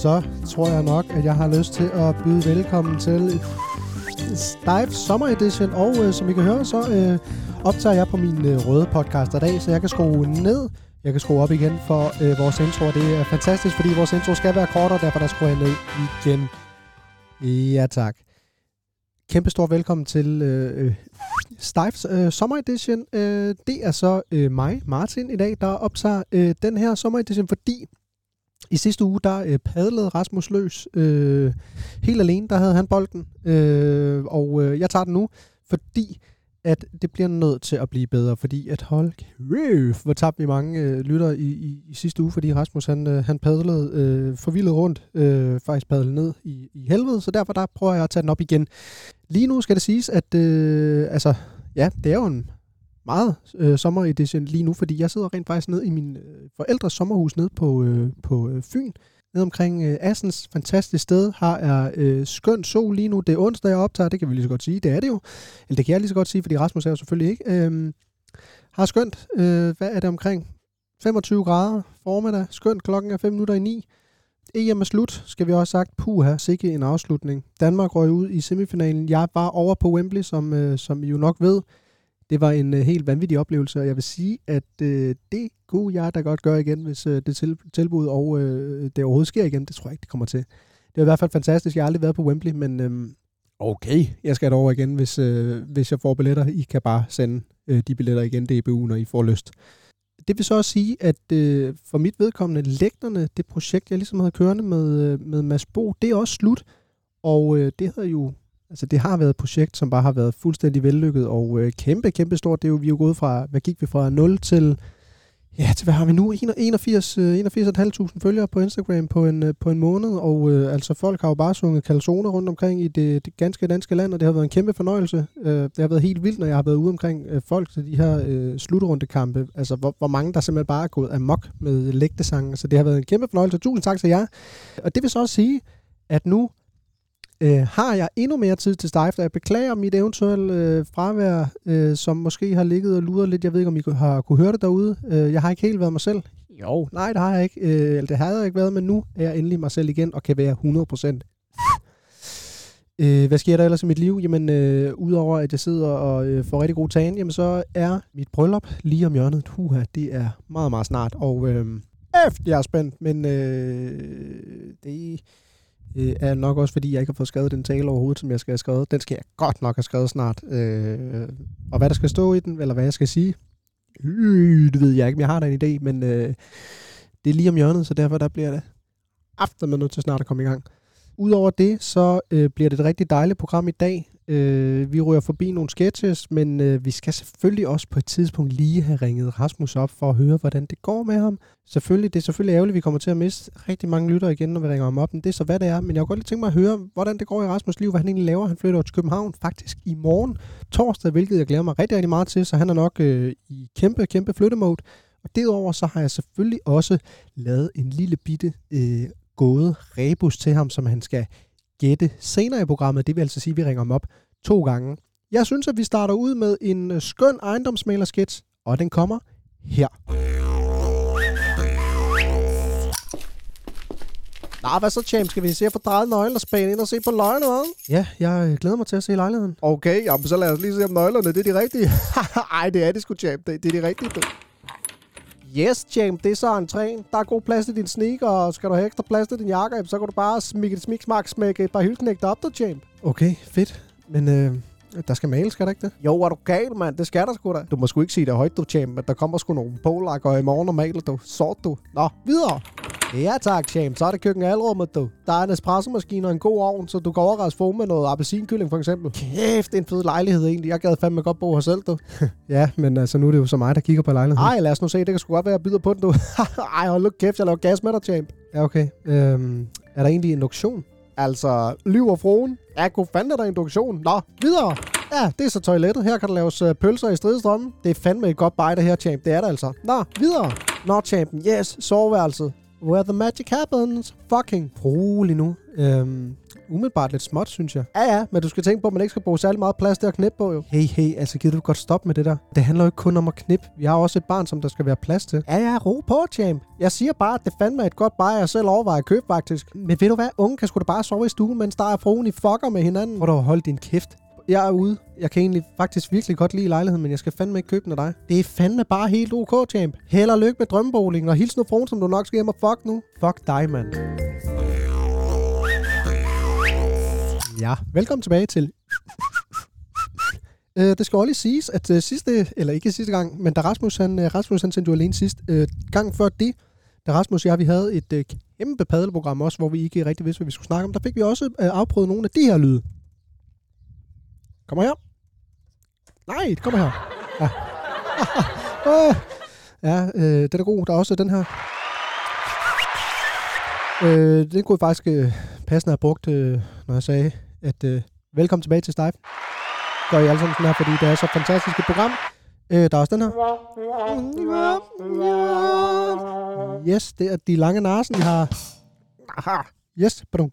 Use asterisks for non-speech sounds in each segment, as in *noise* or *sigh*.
Så tror jeg nok, at jeg har lyst til at byde velkommen til Dive Summer Edition. Og øh, som I kan høre, så øh, optager jeg på min øh, røde podcast i dag, så jeg kan skrue ned. Jeg kan skrue op igen for øh, vores intro, og det er fantastisk, fordi vores intro skal være kortere, derfor der skruer jeg ned igen. Ja, tak. Kæmpe stor velkommen til øh, øh, Stives øh, Summer Edition. Øh, det er så øh, mig, Martin, i dag, der optager øh, den her Summer Edition, fordi i sidste uge, der øh, padlede Rasmus løs øh, helt alene. Der havde han bolden, øh, og øh, jeg tager den nu, fordi at det bliver nødt til at blive bedre, fordi at hold kæft, hvor tabte vi mange øh, lytter i, i, i sidste uge, fordi Rasmus han, øh, han padlede øh, forvildet rundt, øh, faktisk padlede ned i, i helvede, så derfor der prøver jeg at tage den op igen. Lige nu skal det siges, at øh, altså, ja, det er jo en meget øh, sommeredition lige nu, fordi jeg sidder rent faktisk ned i min øh, forældres sommerhus nede på, øh, på øh, Fyn, nede omkring øh, Assens. Fantastisk sted. Har er øh, skøn sol lige nu. Det er onsdag, jeg optager. Det kan vi lige så godt sige. Det er det jo. Eller det kan jeg lige så godt sige, fordi Rasmus er jo selvfølgelig ikke. Øh, har skønt. Øh, hvad er det omkring? 25 grader formiddag. Skønt. Klokken er 5 minutter i 9. EM er slut, skal vi også sagt. Puha, sikke en afslutning. Danmark røg ud i semifinalen. Jeg var over på Wembley, som, øh, som I jo nok ved. Det var en øh, helt vanvittig oplevelse, og jeg vil sige, at øh, det kunne jeg da godt gøre igen, hvis øh, det til, tilbud og øh, det overhovedet sker igen. Det tror jeg ikke, det kommer til. Det var i hvert fald fantastisk. Jeg har aldrig været på Wembley, men øh, okay, jeg skal over igen, hvis, øh, hvis jeg får billetter. I kan bare sende øh, de billetter igen, DBU, når I får lyst. Det vil så også sige, at øh, for mit vedkommende, lægterne, det projekt, jeg ligesom havde kørende med, øh, med Mads Bo, det er også slut. Og øh, det havde jo Altså det har været et projekt, som bare har været fuldstændig vellykket og øh, kæmpe, kæmpe stort. Det er jo, vi er jo gået fra, hvad gik vi fra 0 til, ja, til hvad har vi nu? 81, 81.500 øh, følgere på Instagram på en, øh, på en måned, og øh, altså folk har jo bare sunget kalsoner rundt omkring i det, det ganske danske land, og det har været en kæmpe fornøjelse. Øh, det har været helt vildt, når jeg har været ude omkring øh, folk til de her øh, slutrundekampe. Altså hvor, hvor mange der simpelthen bare er gået amok med lægtesangen, Så det har været en kæmpe fornøjelse. Tusind tak til jer. Og det vil så også sige, at nu øh, har jeg endnu mere tid til Stejf, jeg beklager mit eventuelle øh, fravær, øh, som måske har ligget og luret lidt. Jeg ved ikke, om I har kunne høre det derude. Øh, jeg har ikke helt været mig selv. Jo, nej, det har jeg ikke. Øh, det har jeg ikke været, men nu er jeg endelig mig selv igen og kan være 100%. *laughs* Øh, hvad sker der ellers i mit liv? Jamen, øh, udover at jeg sidder og øh, får rigtig god tan, jamen så er mit bryllup lige om hjørnet. Huha, det er meget, meget snart. Og øh, efter jeg er spændt, men øh, det øh, er nok også, fordi jeg ikke har fået skrevet den tale overhovedet, som jeg skal have skrevet. Den skal jeg godt nok have skrevet snart. Øh, og hvad der skal stå i den, eller hvad jeg skal sige, øh, det ved jeg ikke, men jeg har da en idé, men øh, det er lige om hjørnet, så derfor der bliver det aften med nødt til snart at komme i gang. Udover det, så øh, bliver det et rigtig dejligt program i dag. Øh, vi rører forbi nogle sketches, men øh, vi skal selvfølgelig også på et tidspunkt lige have ringet Rasmus op for at høre, hvordan det går med ham. Selvfølgelig, det er selvfølgelig ærgerligt, at vi kommer til at miste rigtig mange lyttere igen, når vi ringer ham op. Men det er så, hvad det er. Men jeg kunne godt lige tænke mig at høre, hvordan det går i Rasmus' liv, hvad han egentlig laver. Han flytter til København faktisk i morgen torsdag, hvilket jeg glæder mig rigtig, rigtig meget til. Så han er nok øh, i kæmpe, kæmpe flyttemode. Og derudover så har jeg selvfølgelig også lavet en lille bitte øh, gåde rebus til ham, som han skal gætte senere i programmet. Det vil altså sige, at vi ringer ham op to gange. Jeg synes, at vi starter ud med en øh, skøn ejendomsmalersketch, og den kommer her. Nå, hvad så, James? Skal vi se at få drejet nøglen og spænde ind og se på løgne, hvad? Ja, jeg øh, glæder mig til at se lejligheden. Okay, jamen, så lad os lige se om nøglerne, det er de rigtige. *laughs* Ej, det er det sgu, James. Det, det er de rigtige. Yes, James, det er så entréen. Der er god plads til din sneaker, og skal du have ekstra plads til din jakke, så kan du bare smikke smik, smak, smække et par hyldknægter op der, James. Okay, fedt. Men øh, der skal males, skal der ikke det? Jo, er du gal, mand? Det skal der sgu da. Du må sgu ikke sige det højt, du, Champ, men der kommer sgu nogle polakker i morgen og maler, du. Sort, du. Nå, videre. Ja tak, Champ. Så er det køkken alrummet, du. Der er en espresso-maskine og en god ovn, så du kan overraske få med noget appelsinkylling, for eksempel. Kæft, det er en fed lejlighed egentlig. Jeg gad fandme godt bo her selv, du. *laughs* ja, men altså, nu er det jo så mig, der kigger på lejligheden. Ej, lad os nu se. Det kan sgu godt være, jeg byder på den, du. *laughs* Ej, hold nu kæft, jeg laver gas med dig, Champ. Ja, okay. Øhm, er der egentlig en auktion? Altså, lyver fruen. Ja, god fanden er der induktion. Nå, videre. Ja, det er så toilettet. Her kan der laves uh, pølser i stridestrømme. Det er fandme et godt bej, det her, champ. Det er det altså. Nå, videre. Nå, champen. Yes, soveværelset. Where the magic happens. Fucking rolig nu. Øhm, umiddelbart lidt småt, synes jeg. Ja, ja, men du skal tænke på, at man ikke skal bruge særlig meget plads til at knippe på, jo. Hey, hey, altså gider du godt stoppe med det der? Det handler jo ikke kun om at knippe. Vi har også et barn, som der skal være plads til. Ja, ja, ro på, champ. Jeg siger bare, at det fandme er et godt bare, jeg selv overvejer at købe, faktisk. Men ved du hvad, unge kan sgu da bare sove i stuen, mens der er fruen i fucker med hinanden. Hvor du holde din kæft. Jeg er ude. Jeg kan egentlig faktisk virkelig godt lide lejligheden, men jeg skal fandme ikke købe den af dig. Det er fandme bare helt ok, champ. Held og lykke med drømmeboligen, og hils nu fruen, som du nok skal hjem og fuck nu. Fuck dig, mand. Ja, velkommen tilbage til... *laughs* Øh, det skal også lige siges, at øh, sidste, eller ikke sidste gang, men da Rasmus, han, øh, Rasmus han sendte jo alene sidst, øh, gang før det, da Rasmus og jeg, vi havde et øh, kæmpe paddelprogram også, hvor vi ikke rigtig vidste, hvad vi skulle snakke om, der fik vi også øh, afprøvet nogle af de her lyde. Kommer her. Nej, det kommer her. Ja. *laughs* Ah, ja, øh, det er god. Der er også den her. Øh, det kunne jeg faktisk øh, passende have brugt, øh, når jeg sagde, at øh, velkommen tilbage til Stejf. Gør I alle sammen sådan her, fordi det er så fantastisk et program. Øh, der er også den her. Yes, det er de lange narsen, vi har. Aha. Yes, pardon.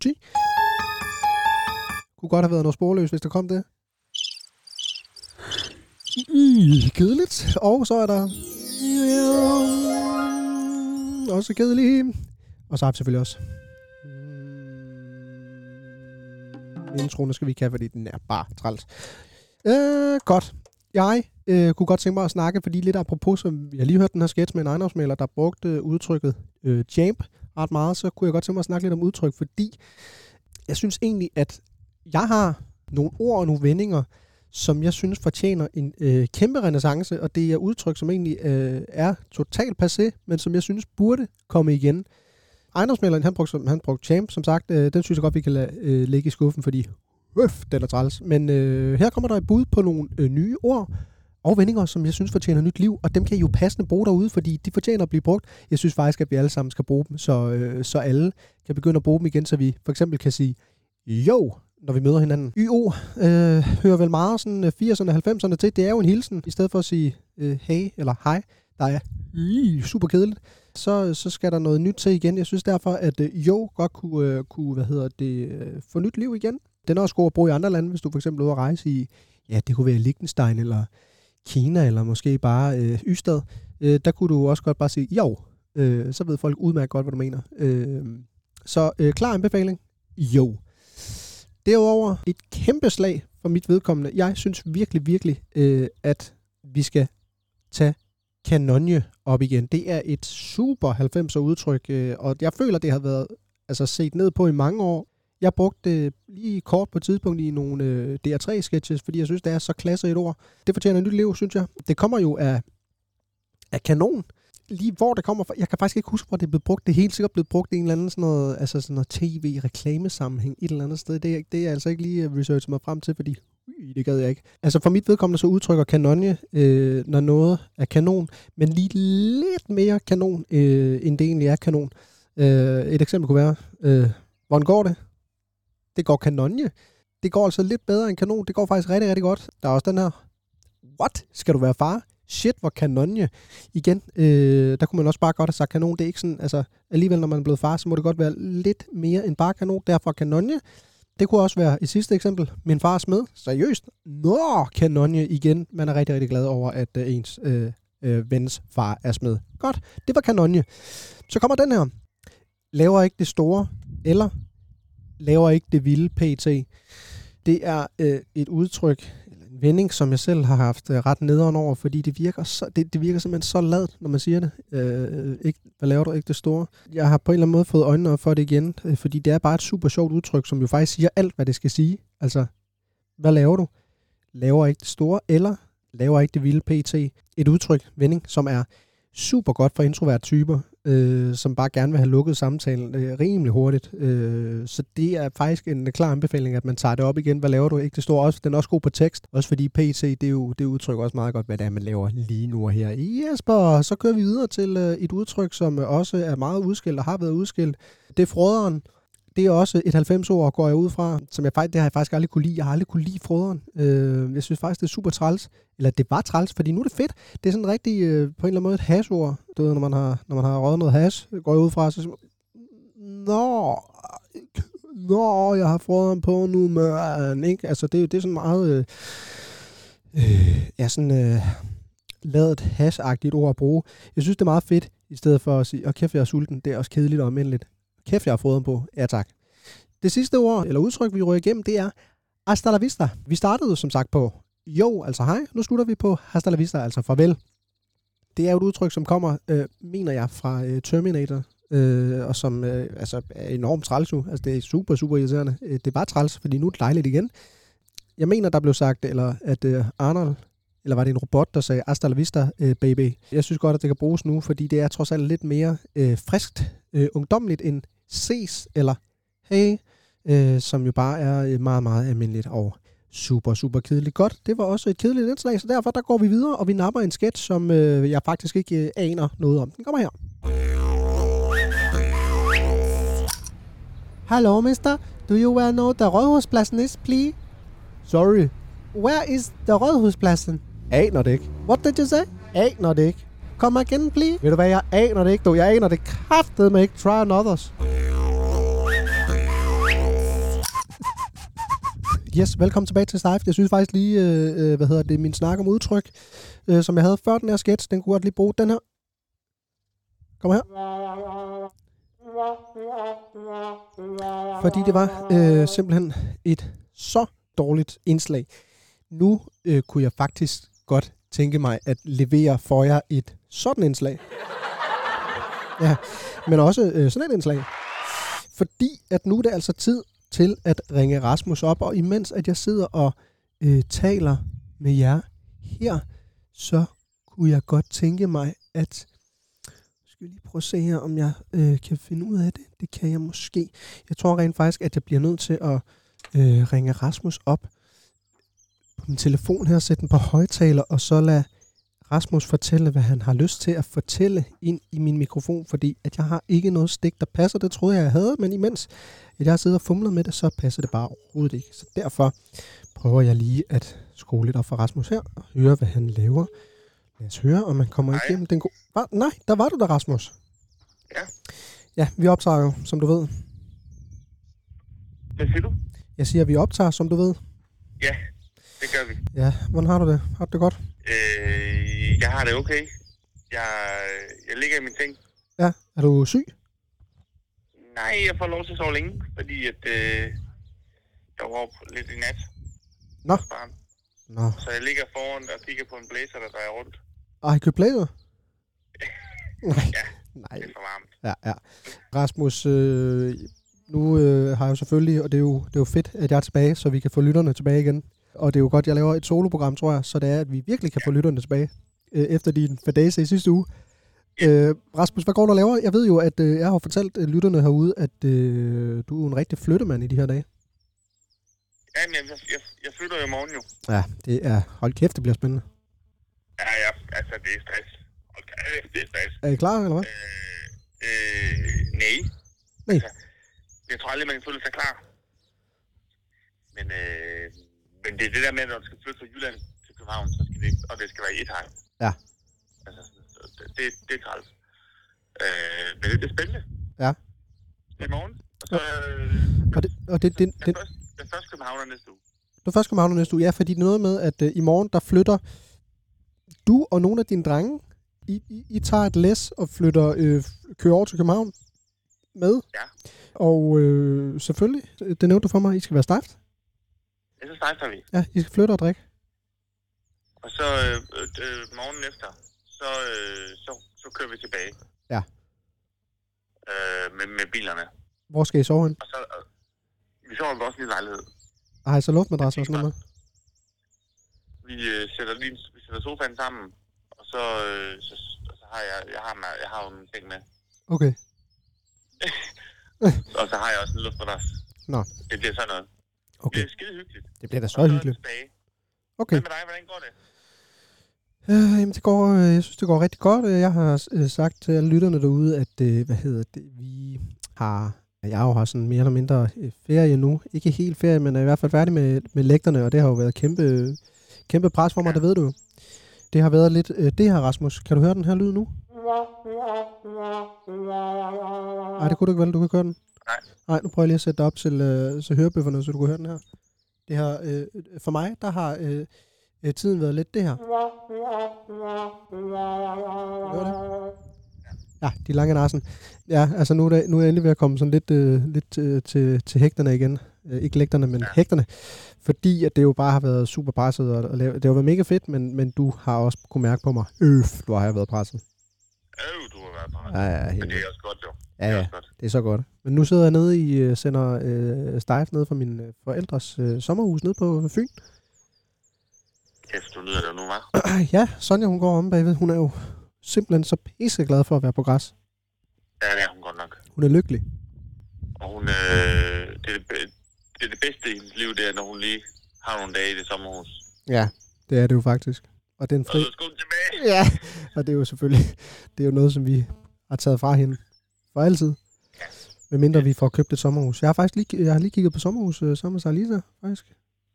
Kunne godt have været noget sporløs, hvis der kom det. Mm, kedeligt. Og så er der... Også kedeligt. Og så har vi selvfølgelig også... Mm. Introen skal vi ikke have, fordi den er bare træls. Øh, godt. Jeg øh, kunne godt tænke mig at snakke, fordi lidt apropos, som jeg lige hørte den her sketch med en ejendomsmaler, der brugte øh, udtrykket øh, jamp ret meget, så kunne jeg godt tænke mig at snakke lidt om udtryk, fordi jeg synes egentlig, at jeg har nogle ord og nogle vendinger, som jeg synes fortjener en øh, kæmpe renaissance, og det er udtryk, som egentlig øh, er totalt passé, men som jeg synes burde komme igen. Ejendomsmælderen, han brugte, han brugte champ, som sagt, øh, den synes jeg godt, vi kan lade øh, ligge i skuffen, fordi øf, den er træls. Men øh, her kommer der et bud på nogle øh, nye ord, og vendinger, som jeg synes fortjener nyt liv, og dem kan I jo passende bruge derude, fordi de fortjener at blive brugt. Jeg synes faktisk, at vi alle sammen skal bruge dem, så, øh, så alle kan begynde at bruge dem igen, så vi for eksempel kan sige, jo, når vi møder hinanden. YO øh, hører vel meget sådan 80'erne og 90'erne til. Det er jo en hilsen, i stedet for at sige øh, hey eller hej, der er øh, super kedeligt. Så, så skal der noget nyt til igen. Jeg synes derfor, at øh, jo godt kunne, øh, kunne hvad hedder det, øh, få nyt liv igen. Den er også god at bruge i andre lande, hvis du for eksempel er ude at rejse i, ja, det kunne være Liechtenstein eller Kina, eller måske bare øh, Ystad. Øh, der kunne du også godt bare sige jo. Øh, så ved folk udmærket godt, hvad du mener. Øh, så øh, klar anbefaling. Jo. Derudover et kæmpe slag for mit vedkommende. Jeg synes virkelig, virkelig, øh, at vi skal tage kanonje op igen. Det er et super 90'er udtryk, øh, og jeg føler, det har været altså, set ned på i mange år. Jeg brugte det lige kort på et tidspunkt i nogle øh, DR3-sketches, fordi jeg synes, det er så klasse et ord. Det fortjener et nyt liv, synes jeg. Det kommer jo af, af kanon lige hvor det kommer fra. Jeg kan faktisk ikke huske, hvor det er blevet brugt. Det er helt sikkert blevet brugt i en eller anden sådan noget, altså sådan noget tv-reklamesammenhæng et eller andet sted. Det, er, det er jeg altså ikke lige øh, researchet mig frem til, fordi det gad jeg ikke. Altså for mit vedkommende så udtrykker kanonje, øh, når noget er kanon, men lige lidt mere kanon, øh, end det egentlig er kanon. Øh, et eksempel kunne være, øh, hvordan går det? Det går kanonje. Det går altså lidt bedre end kanon. Det går faktisk rigtig, rigtig godt. Der er også den her, what? Skal du være far? Shit, hvor kanonje. Igen, øh, der kunne man også bare godt have sagt kanon. Det er ikke sådan, altså alligevel når man er blevet far, så må det godt være lidt mere end bare kanon. Derfor kanonje. Det kunne også være et sidste eksempel. Min far smed. Seriøst. Nå, kanonje igen. Man er rigtig, rigtig glad over, at øh, ens øh, øh, vens far er smed. Godt, det var kanonje. Så kommer den her. Laver ikke det store, eller laver ikke det vilde PT. Det er øh, et udtryk, vending, som jeg selv har haft øh, ret nederen over, fordi det virker, så, det, det virker simpelthen så ladt, når man siger det. Øh, ikke, hvad laver du ikke det store? Jeg har på en eller anden måde fået øjnene op for det igen, øh, fordi det er bare et super sjovt udtryk, som jo faktisk siger alt, hvad det skal sige. Altså, hvad laver du? Laver ikke det store, eller laver ikke det vilde PT? Et udtryk, vending, som er super godt for introvert typer, øh, som bare gerne vil have lukket samtalen øh, rimelig hurtigt. Øh, så det er faktisk en klar anbefaling, at man tager det op igen. Hvad laver du? Ikke? Det står også, den er også god på tekst, også fordi PC, det, er jo, det udtrykker også meget godt, hvad det er, man laver lige nu og her. Jesper, så kører vi videre til øh, et udtryk, som øh, også er meget udskilt og har været udskilt. Det er froderen det er også et 90-år, går jeg ud fra, som jeg faktisk, det har jeg faktisk aldrig kunne lide. Jeg har aldrig kunne lide froderen. Øh, jeg synes faktisk, det er super træls. Eller det var træls, fordi nu er det fedt. Det er sådan rigtig, øh, på en eller anden måde, et hasord. Du ved, når man har, når man har røget noget has, går jeg ud fra, så Nå, Nå, jeg har froderen på nu, man. Ikke? Altså, det, det er sådan meget... Øh, øh, ja, sådan... Øh, lavet hasagtigt ord at bruge. Jeg synes, det er meget fedt, i stedet for at sige, åh kæft, jeg er sulten. Det er også kedeligt og almindeligt. Kæft, jeg har fået dem på. Ja, tak. Det sidste ord, eller udtryk, vi rører igennem, det er hasta la vista. Vi startede som sagt på jo, altså hej. Nu slutter vi på hasta la vista, altså farvel. Det er jo et udtryk, som kommer, øh, mener jeg, fra øh, Terminator, øh, og som øh, altså, er enormt træls nu. Altså, det er super, super irriterende. Øh, det er bare træls, fordi nu er det dejligt igen. Jeg mener, der blev sagt, eller at øh, Arnold, eller var det en robot, der sagde hasta la vista, øh, baby. Jeg synes godt, at det kan bruges nu, fordi det er trods alt lidt mere øh, friskt, øh, ungdomligt end ses, eller hey, øh, som jo bare er øh, meget, meget almindeligt og super, super kedeligt. Godt, det var også et kedeligt indslag, så derfor der går vi videre, og vi napper en sketch, som øh, jeg faktisk ikke øh, aner noget om. Den kommer her. Hello, mister. Do you well know the Rådhuspladsen is, please? Sorry. Where is the Rådhuspladsen? Aner det ikke. What did you say? Aner det ikke. Kom igen, please. Ved du hvad, jeg aner det ikke, du. Jeg aner det kraftedeme ikke. Try anothers. Yes, velkommen tilbage til Stife. Jeg synes faktisk lige, øh, øh, hvad hedder det, min snak om udtryk, øh, som jeg havde før den her sketch, den kunne godt lige bruge. Den her. Kom her. Fordi det var øh, simpelthen et så dårligt indslag. Nu øh, kunne jeg faktisk godt tænke mig at levere for jer et sådan indslag. Ja, men også øh, sådan et indslag. Fordi at nu er det altså tid til at ringe Rasmus op, og imens at jeg sidder og øh, taler med jer her, så kunne jeg godt tænke mig, at skal lige prøve at se her, om jeg øh, kan finde ud af det. Det kan jeg måske. Jeg tror rent faktisk, at jeg bliver nødt til at øh, ringe Rasmus op på min telefon her, sætte den på højtaler, og så lade Rasmus fortælle, hvad han har lyst til at fortælle ind i min mikrofon, fordi at jeg har ikke noget stik, der passer. Det troede jeg, jeg havde, men imens at jeg har siddet og fumlet med det, så passer det bare overhovedet ikke. Så derfor prøver jeg lige at skrue lidt op for Rasmus her, og høre, hvad han laver. Lad os høre, om man kommer Hej. igennem den gode... Nej, der var du der, Rasmus. Ja. Ja, vi optager jo, som du ved. Hvad siger du? Jeg siger, at vi optager, som du ved. Ja, det gør vi. Ja, hvordan har du det? Har du det godt? Øh, jeg har det okay. Jeg, jeg ligger i min seng. Ja. Er du syg? Nej, jeg får lov til at sove længe, fordi at, øh, jeg var op lidt i nat. Nå. Barn. Nå. Så jeg ligger foran og kigger på en blæser, der drejer rundt. Ej, har I købt blazer? *laughs* Nej. Ja. Nej. Det er for varmt. Ja, ja. Rasmus, øh, nu øh, har jeg jo selvfølgelig, og det er jo, det er jo fedt, at jeg er tilbage, så vi kan få lytterne tilbage igen. Og det er jo godt, jeg laver et soloprogram, tror jeg, så det er, at vi virkelig kan få lytterne tilbage, øh, efter din fadase i sidste uge. Øh, Rasmus, hvad går du og laver? Jeg ved jo, at øh, jeg har fortalt øh, lytterne herude, at øh, du er en rigtig flyttemand i de her dage. Ja, men jeg, jeg, jeg flytter jo i morgen jo. Ja, det er... Hold kæft, det bliver spændende. Ja, ja, altså det er stress. Okay, det er stress. Er I klar, eller hvad? Øh, øh, nej. Nej. Altså, jeg tror aldrig, man kan føle sig klar. Men, øh, men det er det der med, at når du skal flytte fra Jylland til København, så skal det, og det skal være i et hegn. Ja. Altså, så det, det, det er træls. Øh, men det, det er spændende. Ja. Det er i morgen. Og så, øh, Og det, og det, det, den, det, første, den første københavner næste uge. Du først kommer næste uge. Ja, fordi det er noget med, at øh, i morgen, der flytter du og nogle af dine drenge, I, I, I tager et læs og flytter, øh, kører over til København med. Ja. Og øh, selvfølgelig, det nævnte du for mig, I skal være stejft. Ja, så starter vi. Ja, I skal flytte og drikke. Og så øh, øh, morgen efter, så, øh, så, så kører vi tilbage. Ja. Øh, med, med bilerne. Hvor skal I sove hen? Og så, øh, vi sover også i lejlighed. Har I så luftmadras og sådan noget med? Vi øh, sætter lige vi sætter sofaen sammen, og så, øh, så, så har jeg, jeg har, mig- jeg har jo en ting med. Okay. *laughs* Og så har jeg også en luftmadras. Nå. Det bliver sådan noget. Det Okay, bliver skide hyggeligt. det bliver da Og så hyggeligt. tilbage. Okay. Hvad med dig? Hvordan går det? Øh, jamen, det går, øh, jeg synes, det går rigtig godt. Jeg har øh, sagt til alle lytterne derude, at øh, hvad hedder det, vi har, jeg har jo har sådan mere eller mindre ferie nu. Ikke helt ferie, men er i hvert fald færdig med, med lægterne, og det har jo været kæmpe, kæmpe pres for mig, Ja. det ved du jo. Det har været lidt, øh, det her Rasmus, kan du høre den her lyd nu? Nej, det kunne du ikke vel, du kan ikke høre den. Nej. Nej, nu prøver jeg lige at sætte dig op til, øh, så hørebøfferne, så du kan høre den her. Det her, øh, for mig, der har øh, øh, tiden været lidt det her. Det? Ja, de lange nassen. Ja, altså nu er, det, nu er jeg endelig ved at komme sådan lidt, øh, lidt øh, til, til hægterne igen. Øh, ikke lægterne, men ja. hægterne. Fordi at det jo bare har været super presset. Og, og det har været mega fedt, men, men du har også kunne mærke på mig, øf, du har været presset. Øh, du har været meget. Ja, ja, Men helt det vildt. er også godt, jo. ja, Det er ja, godt. det er så godt. Men nu sidder jeg nede i, øh, sender øh, stejf ned fra min øh, forældres øh, sommerhus nede på Fyn. Kæft, du lyder det nu, hva'? *clears throat* ja, Sonja hun går om bagved. Hun er jo simpelthen så pisseglad for at være på græs. Ja, det er hun godt nok. Hun er lykkelig. Og hun, øh, det, er det, det er det bedste i hendes liv, det er, når hun lige har nogle dage i det sommerhus. Ja, det er det jo faktisk. Og den Og fri... så skal hun tilbage. *laughs* Ja, og det er jo selvfølgelig det er jo noget, som vi har taget fra hende for altid. Medmindre vi får købt et sommerhus. Jeg har faktisk lige, jeg har lige kigget på sommerhus øh, sammen med Sarlisa, faktisk.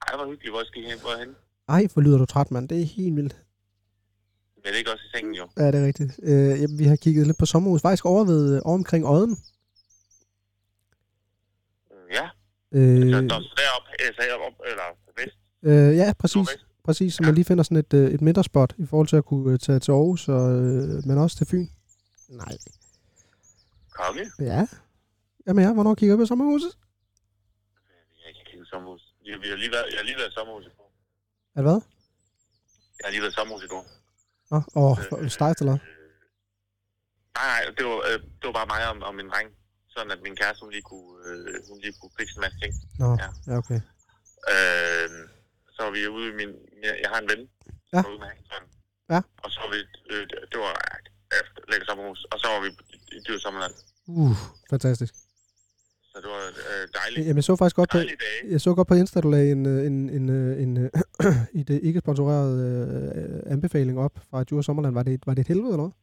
Ej, hvor hyggeligt. Hvor skal I hen? Hvor I henne? Ej, hvor lyder du træt, mand. Det er helt vildt. Men det er ikke også i sengen, jo. Ja, det er rigtigt. Øh, jamen, vi har kigget lidt på sommerhus. Faktisk over, ved, over omkring Odden. Ja, Øh, så der er derop, altså op, eller vest, øh, ja, præcis. nordvest. Præcis, så man lige finder sådan et, øh, et midterspot i forhold til at kunne øh, tage til Aarhus, og, øh, men også til Fyn. Nej. Konge. Ja. Jamen ja, hvornår kigger vi på sommerhuset? Jeg kan kigge sommerhus. Jeg, vi har lige været, jeg har lige været i sommerhus i går. Er det hvad? Jeg har lige været i sommerhus i går. Nå, åh, oh, stejt eller? Nej, nej, det var, øh, det var bare mig og, og min dreng. Sådan at min kæreste, hun lige kunne, øh, hun lige kunne fikse en masse ting. Nå, Ja. ja, okay. Øh, så var vi ude i min... Jeg, jeg har en ven. Ja. Ude med søn. Ja. Og så var vi... Øh, det- var øh, lækker sommerhus. Og så var vi i Dyr Sommerland. Uh, fantastisk. Så det var øh, dejligt. Jamen, jeg så faktisk godt på, jeg så godt på Insta, du lagde en, øh, en, en, øh, en, øh, *clears throat* i det ikke sponsorerede øh, anbefaling op fra Djur Sommerland. Var det, et- var det et helvede, eller hvad?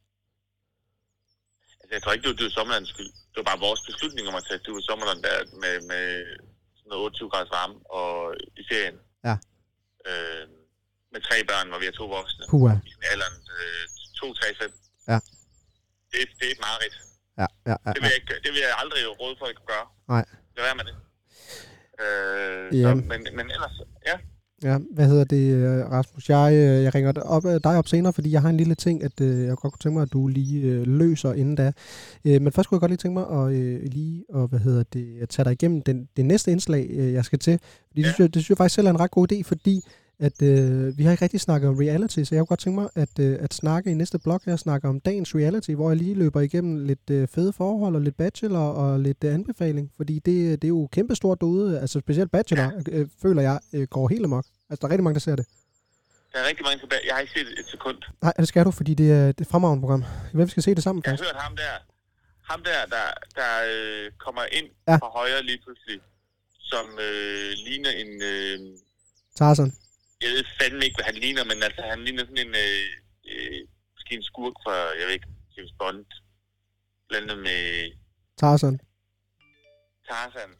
Altså, jeg tror ikke, det var Dyr Sommerlands skyld. Det var bare vores beslutning om at tage Dyr Sommerland der med, med sådan noget 28 graders varme og i ferien. Ja. Øh, med tre børn, hvor vi er to voksne. Puha. I alderen øh, 2, 3, 5. Ja. Det, det er et mareridt. Ja, ja, ja. Det vil, jeg, ikke, det vil jeg aldrig råde for at gøre. Nej. Lad være med det. Øh, Ja. så, men, men ellers, ja. Ja, hvad hedder det, øh, Rasmus? Jeg, øh, jeg ringer dig op, øh, dig op senere, fordi jeg har en lille ting, at øh, jeg godt kunne tænke mig, at du lige øh, løser inden da. Øh, men først kunne jeg godt lige tænke mig at øh, lige og, hvad hedder det, at tage dig igennem den, det næste indslag, øh, jeg skal til. Fordi ja. det, synes jeg, det synes jeg faktisk selv er en ret god idé, fordi at øh, vi har ikke rigtig snakket om reality, så jeg kunne godt tænke mig at, øh, at snakke i næste blog her, snakke om dagens reality, hvor jeg lige løber igennem lidt øh, fede forhold og lidt bachelor og lidt øh, anbefaling, fordi det, det er jo kæmpestort derude, altså specielt bachelor, øh, føler jeg, øh, går helt amok. Altså der er rigtig mange, der ser det. Der er rigtig mange tilbage. Jeg har ikke set et sekund. Nej, det skal du, fordi det er et fremragende program. Hvem skal se det sammen, Jeg har hørt ham der, ham der, der, der øh, kommer ind ja. fra højre lige pludselig, som øh, ligner en... Øh, Tarzan. Jeg ved fandme ikke, hvad han ligner, men altså, han ligner sådan en... Øh, øh, måske en skurk fra, jeg ved ikke, James Bond. Blandet med Tarzan. Tarzan.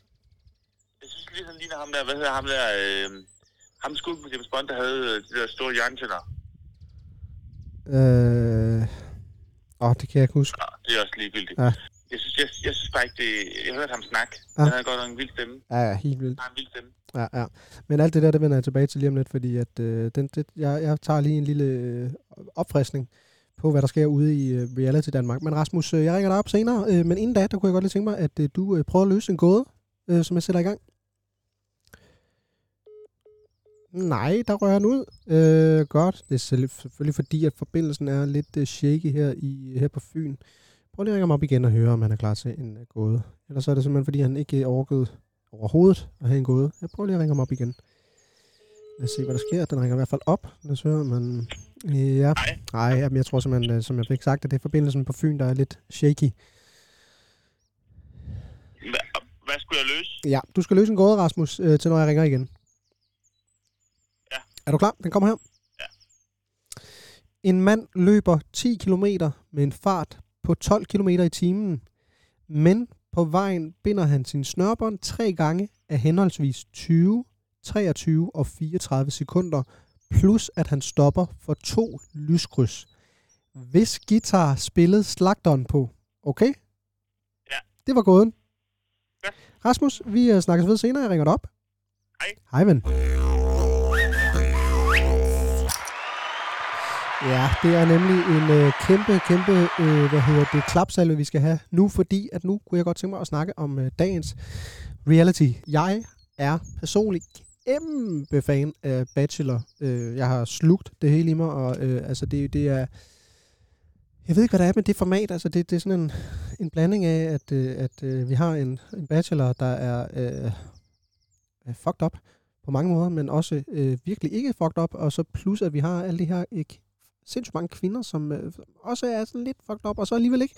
Jeg synes lige, han ligner ham der, hvad hedder ham der... Øh, ham skurken på James Bond, der havde øh, de der store jerntænder. Øh... Åh, det kan jeg ikke huske. Nå, det er også ligegyldigt. Ja. Jeg synes, jeg, jeg synes bare ikke, det... Jeg hørte ham snakke. Ja. Han havde godt en vild stemme. Ja, ja, helt vildt. Han har en vild stemme. Ja, ja. Men alt det der, det vender jeg tilbage til lige om lidt, fordi at, øh, den, det, jeg, jeg tager lige en lille øh, opfriskning på, hvad der sker ude i øh, Reality Danmark. Men Rasmus, øh, jeg ringer dig op senere, øh, men inden da, der kunne jeg godt lige tænke mig, at øh, du øh, prøver at løse en gåde, øh, som jeg sætter i gang. Nej, der rører han ud. Øh, godt. Det er selv- selvfølgelig fordi, at forbindelsen er lidt øh, shaky her, i, her på Fyn. Prøv lige at ringe ham op igen og høre, om han er klar til en øh, gåde. Ellers er det simpelthen, fordi han ikke orkede overhovedet at have en gåde. Jeg prøver lige at ringe ham op igen. Lad os se, hvad der sker. Den ringer i hvert fald op. Lad os høre, men... Ja. Nej. Jamen, jeg tror simpelthen, øh, som jeg fik sagt, at det er forbindelsen på Fyn, der er lidt shaky. Hvad, hvad skulle jeg løse? Ja, du skal løse en gåde, Rasmus, øh, til når jeg ringer igen. Ja. Er du klar? Den kommer her. Ja. En mand løber 10 km med en fart på 12 km i timen, men på vejen binder han sin snørbånd tre gange af henholdsvis 20, 23 og 34 sekunder, plus at han stopper for to lyskryds. Hvis guitar spillede slagteren på, okay? Ja. Det var gåden. Ja. Rasmus, vi øh, snakkes ved senere. Jeg ringer dig op. Hej. Hej, ven. Ja, det er nemlig en øh, kæmpe, kæmpe, øh, hvad hedder det, klapsalve, vi skal have nu, fordi at nu kunne jeg godt tænke mig at snakke om øh, dagens reality. Jeg er personligt kæmpe fan af Bachelor. Øh, jeg har slugt det hele i mig, og øh, altså det, det er... Jeg ved ikke, hvad der er med det format. Altså det, det er sådan en, en blanding af, at, øh, at øh, vi har en, en Bachelor, der er øh, fucked up på mange måder, men også øh, virkelig ikke fucked up, og så plus, at vi har alle de her ikke sindssygt mange kvinder, som øh, også er sådan lidt fucked up, og så alligevel ikke.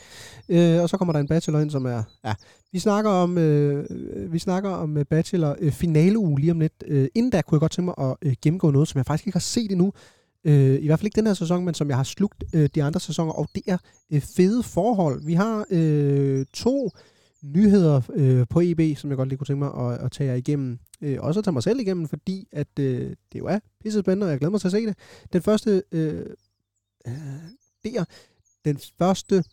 Øh, og så kommer der en bachelor ind, som er... Ja, vi snakker om, øh, øh vi snakker om øh, bachelor øh, finaleuge lige om lidt. Øh, inden da kunne jeg godt tænke mig at øh, gennemgå noget, som jeg faktisk ikke har set endnu. Øh, I hvert fald ikke den her sæson, men som jeg har slugt øh, de andre sæsoner, og det er øh, fede forhold. Vi har øh, to nyheder øh, på EB, som jeg godt lige kunne tænke mig at, at tage jer igennem. Øh, også at tage mig selv igennem, fordi at øh, det jo er pisse spændende, og jeg glæder mig til at se det. Den første øh, Øh, der, den første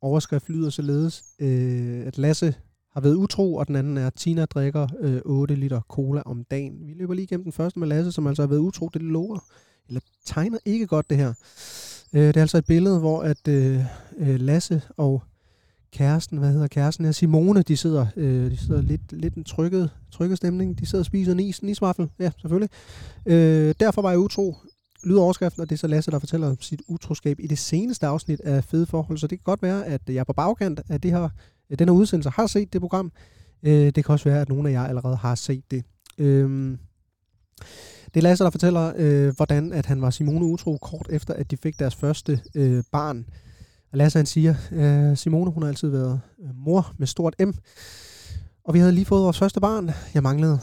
overskrift lyder således, øh, at Lasse har været utro, og den anden er, at Tina drikker øh, 8 liter cola om dagen. Vi løber lige igennem den første med Lasse, som altså har været utro. Det lover, eller tegner ikke godt det her. Øh, det er altså et billede, hvor at øh, øh, Lasse og kæresten, hvad hedder kæresten her, Simone, de sidder, øh, de sidder lidt, lidt en trykket, trykket stemning. De sidder og spiser en is, en isvaffel, ja, selvfølgelig. Øh, derfor var jeg utro, lyder overskriften, og det er så Lasse, der fortæller om sit utroskab i det seneste afsnit af Fede Forhold. Så det kan godt være, at jeg på bagkant af det her, øh, den her udsendelse har set det program. Øh, det kan også være, at nogle af jer allerede har set det. Øhm, det er Lasse, der fortæller, øh, hvordan at han var Simone utro kort efter, at de fik deres første barn. Og Lasse han siger, Simone hun har altid været mor med stort M. Og vi havde lige fået vores første barn. Jeg manglede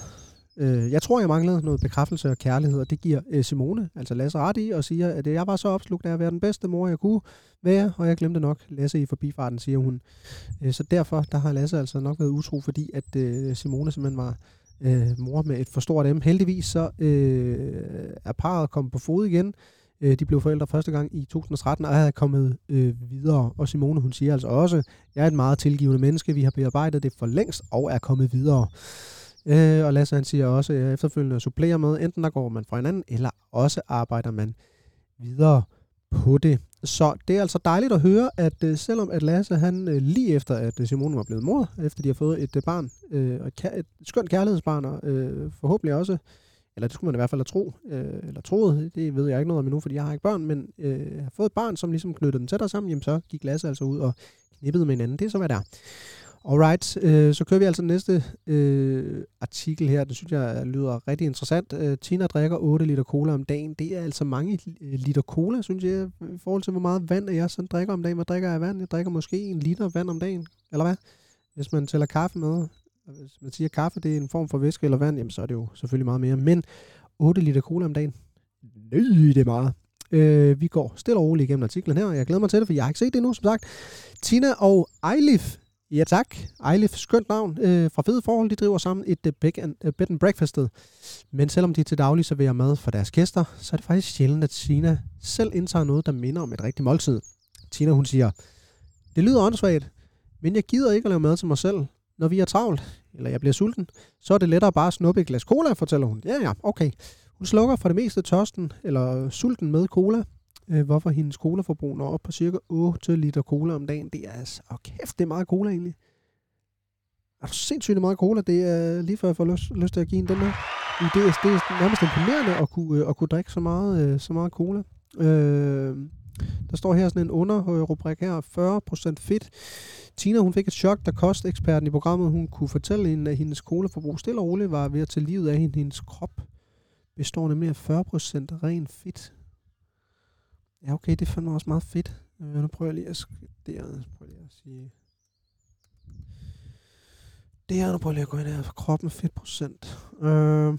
Øh, jeg tror, jeg manglede noget bekræftelse og kærlighed, og det giver øh, Simone, altså Lasse, ret i, og siger, at øh, jeg var så opslugt af at være den bedste mor, jeg kunne være, og jeg glemte nok Lasse i forbifarten, siger hun. Øh, så derfor, der har Lasse altså nok været utro, fordi at øh, Simone simpelthen var øh, mor med et for stort M. Heldigvis så øh, er parret kommet på fod igen. Øh, de blev forældre første gang i 2013, og er kommet øh, videre. Og Simone, hun siger altså også, jeg er et meget tilgivende menneske, vi har bearbejdet det for længst, og er kommet videre. Øh, og Lasse han siger også, at efterfølgende supplerer med, enten der går man fra hinanden, eller også arbejder man videre på det. Så det er altså dejligt at høre, at øh, selvom at Lasse, han øh, lige efter at øh, Simone var blevet mor, efter de har fået et øh, barn, uh, et, et skønt kærlighedsbarn, og øh, forhåbentlig også, eller det skulle man i hvert fald have tro, øh, eller troet, det ved jeg ikke noget om endnu, fordi jeg har ikke børn, men øh, har fået et barn, som ligesom knyttede den tættere sammen, jamen så gik Lasse altså ud og knippede med hinanden. Det er så, hvad der er. Alright, øh, så kører vi altså næste øh, artikel her. Det synes jeg lyder rigtig interessant. Øh, Tina drikker 8 liter cola om dagen. Det er altså mange øh, liter cola, synes jeg, i forhold til, hvor meget vand jeg sådan drikker om dagen. Hvad drikker jeg vand? Jeg drikker måske en liter vand om dagen, eller hvad? Hvis man tæller kaffe med, hvis man siger, at kaffe det er en form for væske eller vand, jamen så er det jo selvfølgelig meget mere. Men 8 liter cola om dagen, nøj, det er meget. Øh, vi går stille og roligt igennem artiklen her, og jeg glæder mig til det, for jeg har ikke set det endnu, som sagt. Tina og Eilif Ja tak. Eilif, skønt navn. Øh, fra Fede Forhold, de driver sammen et uh, bed, and, uh, bed and breakfastet. Men selvom de til daglig serverer mad for deres gæster, så er det faktisk sjældent, at Tina selv indtager noget, der minder om et rigtigt måltid. Tina, hun siger, det lyder åndssvagt, men jeg gider ikke at lave mad til mig selv. Når vi er travlt, eller jeg bliver sulten, så er det lettere bare at snuppe et glas cola, fortæller hun. Ja, ja, okay. Hun slukker for det meste tørsten, eller sulten med cola, øh, hvorfor hendes colaforbrug når op på cirka 8 liter cola om dagen. Det er altså, og kæft, det er meget cola egentlig. Er du sindssygt meget cola? Det er lige før jeg får lyst, lyst til at give en den der. Det er, det er nærmest imponerende at kunne, øh, at kunne drikke så meget, øh, så meget cola. Øh, der står her sådan en underrubrik her, 40% fedt. Tina, hun fik et chok, da kosteksperten i programmet, hun kunne fortælle hende, at hendes colaforbrug stille og roligt var ved at tage livet af hende. Hendes krop består nemlig af 40% ren fedt. Ja, okay, det fandt mig også meget fedt. Øh, nu prøver jeg lige at sk- det. Prøver lige at sige... Det her, nu prøver jeg lige at gå ind her for kroppen fedt. Øh,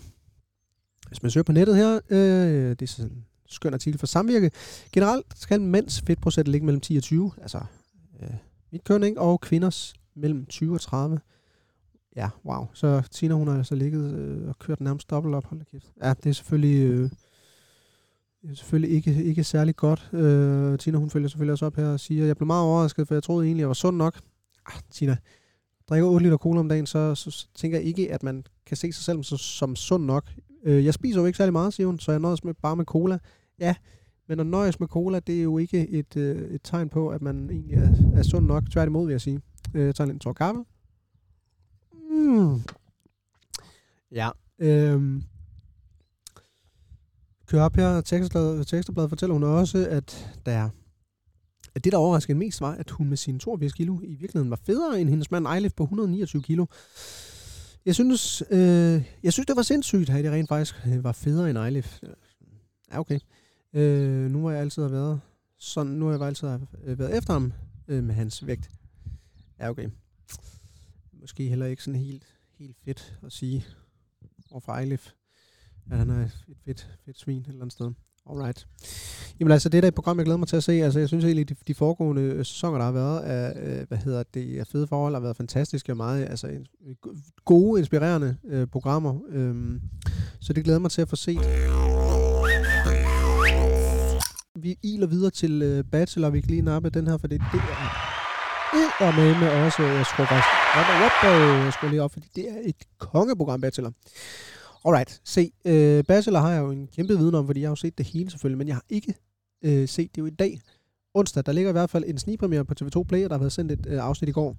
hvis man søger på nettet her, øh, det er sådan en skøn artikel for samvirke. Generelt skal mænds fedtprocent ligge mellem 10 og 20, altså øh, mit køn, ikke? og kvinders mellem 20 og 30. Ja, wow. Så Tina, hun har altså ligget øh, og kørt nærmest dobbelt op, hold da kæft. Ja, det er selvfølgelig... Øh, selvfølgelig ikke, ikke særlig godt. Øh, Tina, hun følger selvfølgelig også op her og siger, jeg blev meget overrasket, for jeg troede egentlig, jeg var sund nok. Ah, Tina, drikker 8 liter cola om dagen, så, så, så tænker jeg ikke, at man kan se sig selv som, som sund nok. Øh, jeg spiser jo ikke særlig meget, siger hun, så jeg nøjes med, bare med cola. Ja, men at nøjes med cola, det er jo ikke et, øh, et tegn på, at man egentlig er, er sund nok. Tværtimod vil jeg sige. Øh, jeg tager en tår kaffe. Mm. Ja. Øhm. Kører op her, Teksterbladet, Teksterbladet fortæller hun også, at der at det, der overraskede mest, var, at hun med sine 82 kilo i virkeligheden var federe end hendes mand Eilif på 129 kilo. Jeg synes, øh, jeg synes, det var sindssygt, at det rent faktisk øh, var federe end Eilif. Ja, okay. Øh, nu har jeg altid været sådan, nu har jeg altid været efter ham øh, med hans vægt. Ja, okay. Måske heller ikke sådan helt, helt fedt at sige overfor Eilif, at han er et fedt, fedt svin et eller andet sted. Alright. Jamen altså, det er et program, jeg glæder mig til at se. Altså, jeg synes egentlig, de, de foregående øh, sæsoner, der har været af, øh, hvad hedder det, af fede forhold, har været fantastiske og meget, altså, gode, inspirerende øh, programmer. Øhm, så det glæder mig til at få set. Vi iler videre til øh, Bachelor, vi kan lige nappe den her, for det, det er med med også, øh, jeg skulle faktisk, jeg skulle lige op, fordi det er et kongeprogram, Bachelor. Alright, se, øh, Bachelor har jeg jo en kæmpe viden om, fordi jeg har jo set det hele selvfølgelig, men jeg har ikke øh, set det jo i dag. Onsdag, der ligger i hvert fald en snigpremiere på TV2 Play, og der har været sendt et øh, afsnit i går.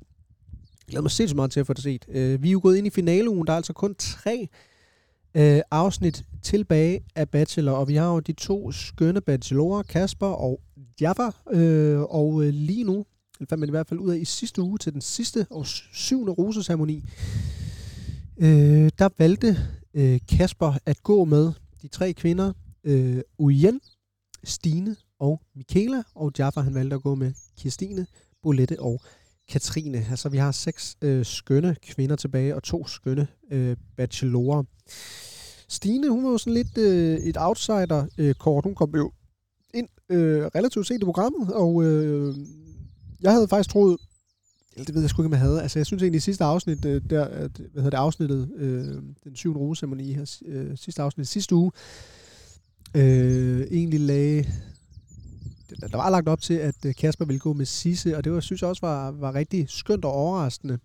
Jeg glæder mig sindssygt meget til at få det set. Øh, vi er jo gået ind i finaleugen, der er altså kun tre øh, afsnit tilbage af Bachelor, og vi har jo de to skønne bachelorer, Kasper og Jaffa, øh, og øh, lige nu, eller fandt man i hvert fald ud af i sidste uge til den sidste og syvende roseceremoni, øh, der valgte øh, Kasper at gå med de tre kvinder, øh, Uyen, Stine og Michaela, og Jaffa han valgte at gå med Kirstine, Bolette og Katrine. Altså vi har seks øh, skønne kvinder tilbage, og to skønne øh, bachelorer. Stine, hun var jo sådan lidt øh, et outsider-kort. Øh, hun kom jo ind øh, relativt sent i programmet, og øh, jeg havde faktisk troet, det ved jeg sgu ikke, om jeg havde. Altså, jeg synes egentlig, i sidste afsnit, øh, der, øh, hvad hedder det, afsnittet, øh, den syvende roseceremoni her, øh, sidste afsnit, sidste uge, øh, egentlig lagde, der var lagt op til, at øh, Kasper ville gå med Sisse, og det var, synes jeg også var, var rigtig skønt og overraskende.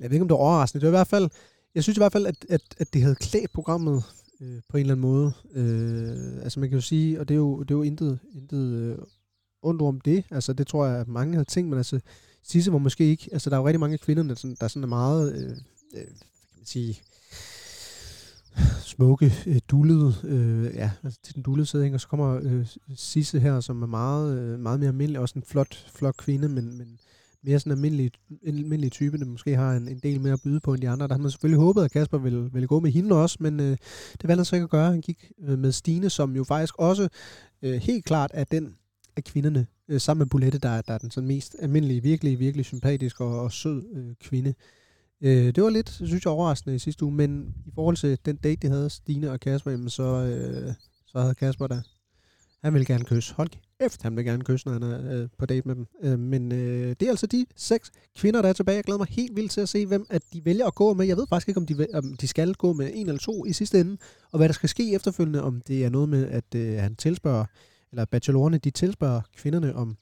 Jeg ved ikke, om det var overraskende. Det var i hvert fald, jeg synes i hvert fald, at, at, at det havde klædt programmet øh, på en eller anden måde. Øh, altså man kan jo sige, og det er jo, det er jo intet, intet øh, ondt om det. Altså det tror jeg, at mange havde tænkt, men altså Sisse var måske ikke, altså der er jo rigtig mange kvinder, der, sådan, der sådan er meget, øh, øh, kan man sige, smukke, øh, dullede, øh, ja, altså til den dullede sædning, og så kommer øh, Sisse her, som er meget, øh, meget mere almindelig, også en flot, flot kvinde, men, men mere sådan almindelig, en almindelig type, der måske har en, en del mere at byde på end de andre. Der har man selvfølgelig håbet, at Kasper ville, ville gå med hende også, men øh, det valgte han så ikke at gøre. Han gik øh, med Stine, som jo faktisk også øh, helt klart er den af kvinderne, øh, sammen med Bulette, der, der er den sådan mest almindelige, virkelig, virkelig sympatisk og, og sød øh, kvinde. Øh, det var lidt, synes jeg, overraskende i sidste uge, men i forhold til den date, de havde, Stine og Kasper, jamen, så, øh, så havde Kasper der, han ville gerne kysse. Hold Efter han vil gerne kysse, når han er øh, på date med dem. Øh, men øh, det er altså de seks kvinder, der er tilbage. Jeg glæder mig helt vildt til at se, hvem at de vælger at gå med. Jeg ved faktisk ikke, om de, om de skal gå med en eller to i sidste ende, og hvad der skal ske efterfølgende, om det er noget med, at øh, han tilspørger eller bachelorerne, de tilspørger kvinderne om,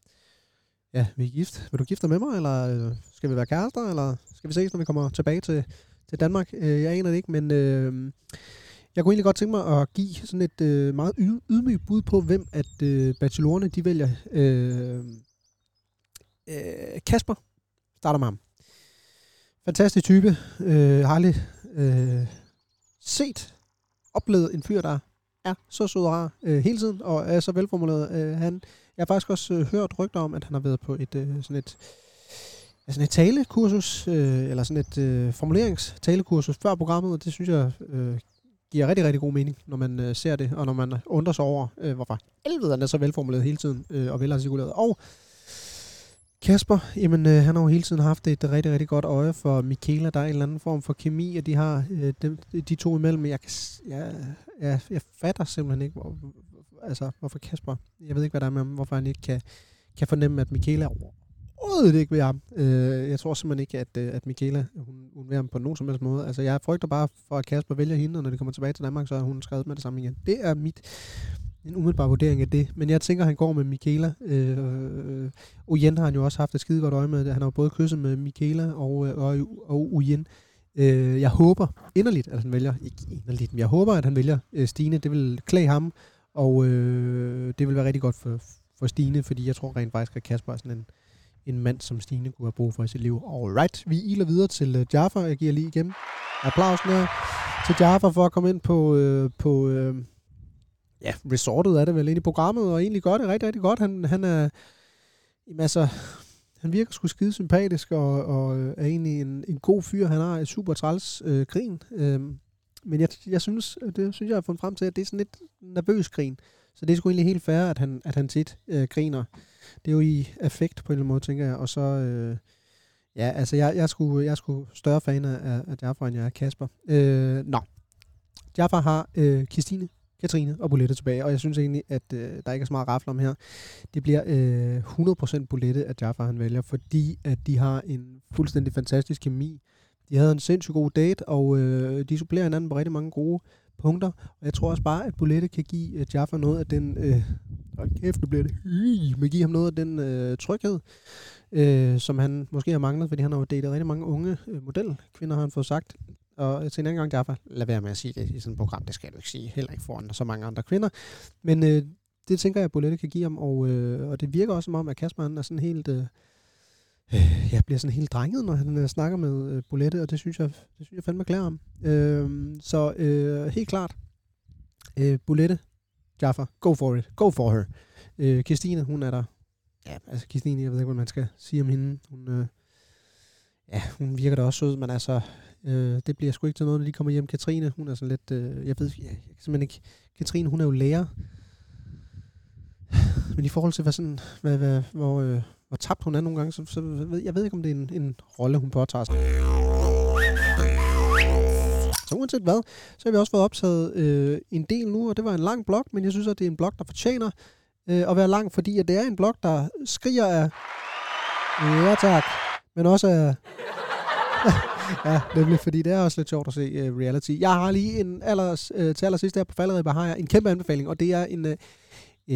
ja, vi er gift. Vil du gifte dig med mig, eller øh, skal vi være kærester, eller skal vi ses, når vi kommer tilbage til, til Danmark? Øh, jeg aner det ikke, men øh, jeg kunne egentlig godt tænke mig at give sådan et øh, meget ydmygt bud på, hvem at øh, bachelorerne, de vælger. Øh, øh, Kasper starter med ham. Fantastisk type. Øh, har aldrig øh, set, oplevet en fyr, der er så sød og rar øh, hele tiden, og er så velformuleret. Øh, han, jeg har faktisk også øh, hørt rygter om, at han har været på et øh, sådan et ja, sådan et talekursus, øh, eller sådan et øh, formuleringstalekursus før programmet, og det synes jeg øh, giver rigtig, rigtig god mening, når man øh, ser det, og når man undrer sig over, øh, hvorfor helvede han er så velformuleret hele tiden, øh, og velartikuleret. Og Kasper, jamen øh, han har jo hele tiden haft et rigtig, rigtig godt øje for Michaela. Der er en eller anden form for kemi, og de har øh, de, de to imellem. Jeg, kan, jeg, jeg, jeg fatter simpelthen ikke, hvor, altså, hvorfor Kasper, jeg ved ikke, hvad der er med ham, hvorfor han ikke kan, kan fornemme, at Michaela overhovedet ikke ved ham. Øh, jeg tror simpelthen ikke, at, øh, at Michaela, hun, hun vil ham på nogen som helst måde. Altså, jeg frygter bare for, at Kasper vælger hende, og når det kommer tilbage til Danmark, så er hun skrevet med det samme igen. Det er mit en umiddelbar vurdering af det. Men jeg tænker, han går med Michaela. Øh, øh, øh Uyen har han jo også haft et skide godt øje med. Han har jo både kysset med Michaela og, øh, og, og Uyen. Øh, jeg håber inderligt, at han vælger, ikke inderligt, men jeg håber, at han vælger øh, Stine. Det vil klæde ham, og øh, det vil være rigtig godt for, for Stine, fordi jeg tror rent faktisk, at Kasper er sådan en, en mand, som Stine kunne have brug for i sit liv. Alright, vi iler videre til uh, Jaffa. Jeg giver lige igen applausen her til Jaffa for at komme ind på, øh, på øh, ja, resortet er det vel ind i programmet, og egentlig gør det rigtig, rigtig godt. Han, han er, jamen altså, han virker sgu skide sympatisk, og, og øh, er egentlig en, en god fyr. Han har et super træls øh, grin. Øh, men jeg, jeg synes, det synes jeg har fundet frem til, at det er sådan lidt nervøs grin. Så det er sgu egentlig helt fair, at han, at han tit øh, griner. Det er jo i affekt på en eller anden måde, tænker jeg. Og så, øh, ja, altså jeg, jeg, skulle, jeg er sgu større fan af, af Jaffa, end jeg er Kasper. Øh, nå. Jaffa har øh, Christine, Katrine og Bolette tilbage, og jeg synes egentlig, at øh, der ikke er så meget rafle om her. Det bliver øh, 100% Bolette, at Jaffa han vælger, fordi at de har en fuldstændig fantastisk kemi. De havde en sindssygt god date, og øh, de supplerer hinanden på rigtig mange gode punkter. Og jeg tror også bare, at Bolette kan give øh, Jaffa noget af den... Øh, og kæft, nu bliver det... Øh, men give ham noget af den øh, tryghed, øh, som han måske har manglet, fordi han har jo datet rigtig mange unge øh, modelkvinder, har han fået sagt. Og til en anden gang, derfor, lad være med at sige det i sådan et program, det skal du ikke sige, heller ikke foran så mange andre kvinder. Men øh, det tænker jeg, at Bolette kan give ham, og, øh, og det virker også som om, at Kasper han er sådan helt... Øh, øh, jeg bliver sådan helt drenget, når han øh, snakker med øh, Bolette, og det synes jeg, det synes jeg fandme klæder ham. Øh, så øh, helt klart, øh, Bolette, Jaffa, go for it, go for her. Øh, Christine, hun er der. Ja, altså Christine, jeg ved ikke, hvad man skal sige om hende. Hun, øh, ja, hun virker da også sød, men altså, øh, det bliver sgu ikke til noget, når de kommer hjem. Katrine, hun er sådan lidt, øh, jeg ved jeg, jeg kan simpelthen ikke, Katrine, hun er jo lærer. Men i forhold til, hvad sådan, hvad, hvad, hvor, øh, hvor tabt hun er nogle gange, så, så ved, jeg ved ikke, om det er en, en rolle, hun påtager sig. Så uanset hvad, så har vi også fået optaget øh, en del nu, og det var en lang blog, men jeg synes, at det er en blog, der fortjener øh, at være lang, fordi at det er en blog, der skriger af ja tak, men også af ja, nemlig, fordi det er også lidt sjovt at se uh, reality. Jeg har lige en allers, uh, øh, til allersidst her på falderibber, har jeg en kæmpe anbefaling, og det er en, uh, Øh,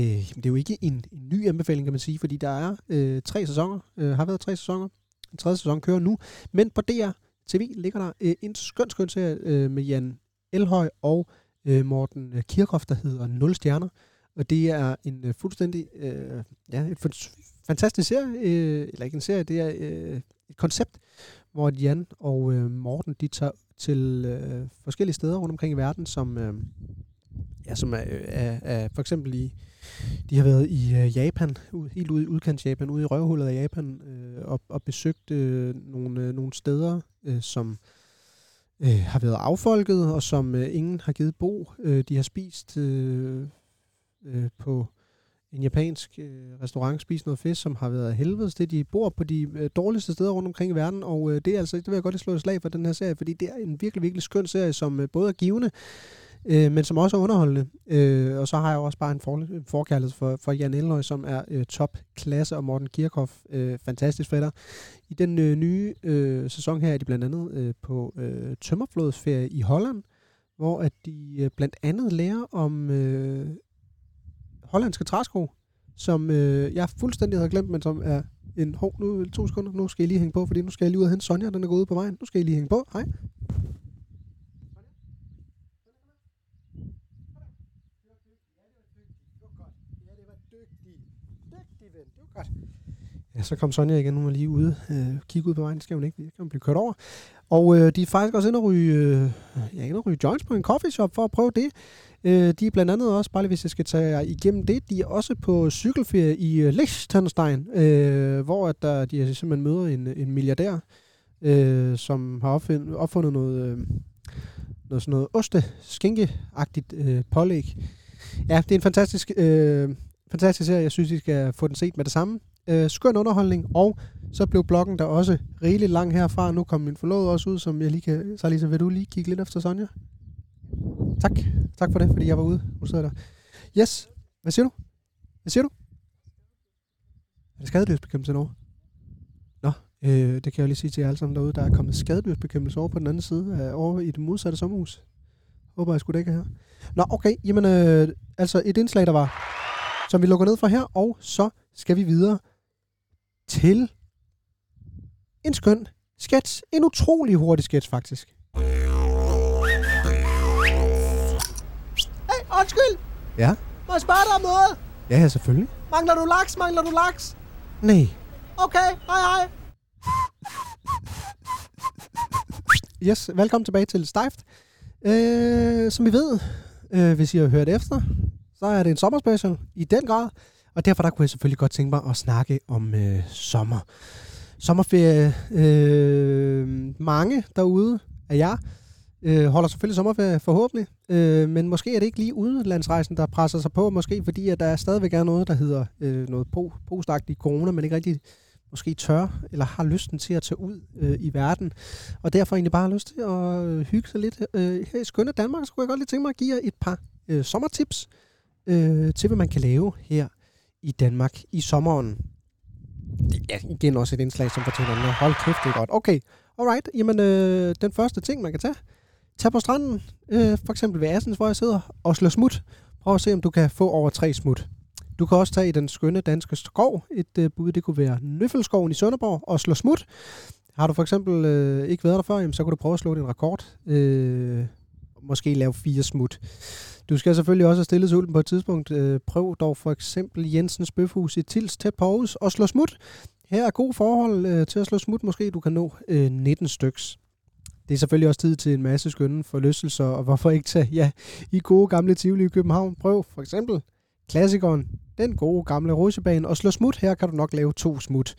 øh det er jo ikke en, en ny anbefaling, kan man sige, fordi der er øh, tre sæsoner, øh, har været tre sæsoner. En tredje sæson kører nu. Men på DR TV ligger der øh, en skøn, skøn serie øh, med Jan Elhøj og øh, Morten Kirchhoff, der hedder Nul Stjerner. Og det er en øh, fuldstændig, øh, ja, et fantastisk serie, øh, eller ikke en serie, det er øh, et koncept, hvor Jan og øh, Morten, de tager til øh, forskellige steder rundt omkring i verden, som, øh, ja, som er, øh, er, er for eksempel i de har været i øh, Japan, ud, helt ude i udkants Japan, ude i røvhullet af Japan, øh, og, og besøgt øh, nogle, øh, nogle steder, øh, som øh, har været affolket, og som øh, ingen har givet bo. Øh, de har spist øh, øh, på en japansk øh, restaurant, spise noget fisk, som har været helvedes det. De bor på de øh, dårligste steder rundt omkring i verden, og øh, det er altså, det vil jeg godt lige slå et slag for den her serie, fordi det er en virkelig, virkelig skøn serie, som øh, både er givende, øh, men som også er underholdende. Øh, og så har jeg også bare en, for, forkærlighed for, for Jan Elnøj, som er øh, topklasse, og Morten Kirchhoff, øh, fantastisk fætter. I den øh, nye øh, sæson her er de blandt andet øh, på øh, tømmerflodsferie i Holland, hvor at de øh, blandt andet lærer om øh, hollandske træsko, som øh, jeg fuldstændig havde glemt, men som er en... Hov, nu to sekunder, nu skal jeg lige hænge på, fordi nu skal jeg lige ud og hente Sonja, den er gået ud på vejen. Nu skal jeg lige hænge på. Hej. Ja, så kom Sonja igen, hun var lige ude, øh, kigge ud på vejen, det skal hun ikke, det kan hun blive kørt over. Og øh, de er faktisk også inde og ryge, øh, ja, inde og ryge joints på en coffee shop for at prøve det. Øh, de er blandt andet også, bare lige hvis jeg skal tage jer igennem det, de er også på cykelferie i øh, Liechtenstein, øh, hvor at der, de simpelthen møder en, en milliardær, øh, som har opfundet, opfundet noget, øh, noget sådan noget oste agtigt øh, pålæg. Ja, det er en fantastisk, øh, fantastisk serie. Jeg synes, I skal få den set med det samme. Øh, skøn underholdning, og så blev bloggen der også rigeligt lang herfra. Nu kom min forlovede også ud, som jeg lige kan... Så Lisa, vil du lige kigge lidt efter Sonja? Tak. Tak for det, fordi jeg var ude. Nu sidder der. Yes. Hvad siger du? Hvad siger du? Er det skadedyrsbekæmpelse over? Nå, øh, det kan jeg lige sige til jer alle sammen derude. Der er kommet skadedyrsbekæmpelse over på den anden side, øh, over i det modsatte sommerhus. håber jeg skulle det ikke her. Nå, okay. Jamen, øh, altså et indslag, der var, som vi lukker ned fra her, og så skal vi videre til en skøn sketch. En utrolig hurtig sketch, faktisk. Undskyld. Ja? Må jeg spørge dig om noget? Ja, ja, selvfølgelig. Mangler du laks? Mangler du laks? Nej. Okay, hej hej. Yes, velkommen tilbage til Stift. Øh, som I ved, øh, hvis I har hørt efter, så er det en sommerspecial i den grad. Og derfor der kunne jeg selvfølgelig godt tænke mig at snakke om øh, sommer. Sommerferie. Øh, mange derude af jer øh, holder selvfølgelig sommerferie forhåbentlig. Øh, men måske er det ikke lige udenlandsrejsen, der presser sig på. Måske fordi, at der stadigvæk er noget, der hedder øh, noget postagtigt corona, men ikke rigtig måske tør eller har lysten til at tage ud øh, i verden, og derfor egentlig bare har lyst til at øh, hygge sig lidt øh, her i skønne Danmark, så kunne jeg godt lige tænke mig at give jer et par øh, sommertips øh, til, hvad man kan lave her i Danmark i sommeren. Det er igen også et indslag, som fortæller noget. Hold kæft, det er godt. Okay, alright. Jamen, øh, den første ting, man kan tage. Tag på stranden, øh, for eksempel ved Assens, hvor jeg sidder, og slå smut. Prøv at se, om du kan få over tre smut. Du kan også tage i den skønne danske skov. Et øh, bud, det kunne være Nøffelskoven i Sønderborg og slå smut. Har du for eksempel øh, ikke været der før, jamen, så kan du prøve at slå din rekord. Øh, måske lave fire smut. Du skal selvfølgelig også have stillet sulten på et tidspunkt. Øh, prøv dog for eksempel Jensens Bøfhus i Tils tæt på Aarhus og slå smut. Her er god forhold øh, til at slå smut. Måske du kan nå øh, 19 styks. Det er selvfølgelig også tid til en masse skønne forlystelser, og hvorfor ikke tage ja, i gode gamle Tivoli i København. Prøv for eksempel klassikeren den gode gamle rosebane, og slå smut. Her kan du nok lave to smut.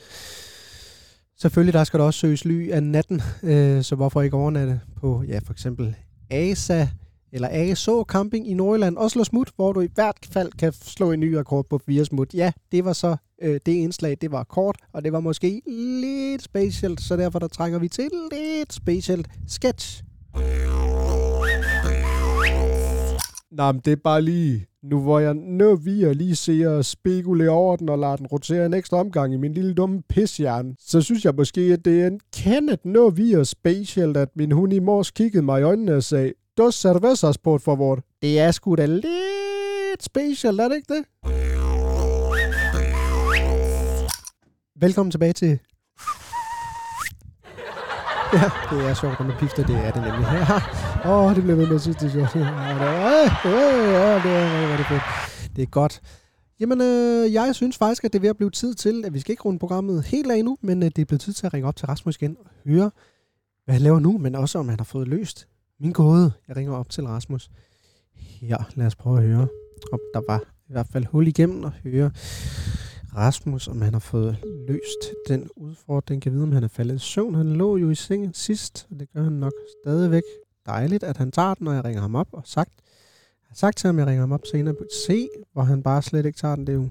Selvfølgelig, der skal der også søges ly af natten, øh, så hvorfor ikke overnatte på, ja, for eksempel ASA eller ASO Camping i Nordjylland Oslo smut, hvor du i hvert fald kan slå en ny rekord på fire smut. Ja, det var så øh, det indslag, det var kort, og det var måske lidt specielt, så derfor der trænger vi til lidt specielt sketch. Nå, men det er bare lige, nu hvor jeg når vi lige se spekulere over den og lade den rotere en ekstra omgang i min lille dumme pishjern, så synes jeg måske, at det er en kendet når vi er special, at min hund i mors kiggede mig i øjnene og sagde, dos cervezas por favor. Det er sgu da lidt special, er det ikke det? Velkommen tilbage til Ja, det er sjovt, når man pifter. Det er det nemlig. Åh, oh, det bliver ved med at synes, det er sjovt. Ja, det er, det er rigtig fedt. Det er godt. Jamen, øh, jeg synes faktisk, at det er ved at blive tid til, at vi skal ikke runde programmet helt af endnu, men øh, det er blevet tid til at ringe op til Rasmus igen og høre, hvad han laver nu, men også om han har fået løst min gåde. Jeg ringer op til Rasmus. Ja, lad os prøve at høre, om der var i hvert fald hul igennem og høre, Rasmus, om han har fået løst den udfordring. Kan vide, om han er faldet i søvn. Han lå jo i sengen sidst, og det gør han nok stadigvæk. Dejligt, at han tager den, når jeg ringer ham op. Og sagt, jeg har sagt til ham, at jeg ringer ham op senere. Se, hvor han bare slet ikke tager den. Det er jo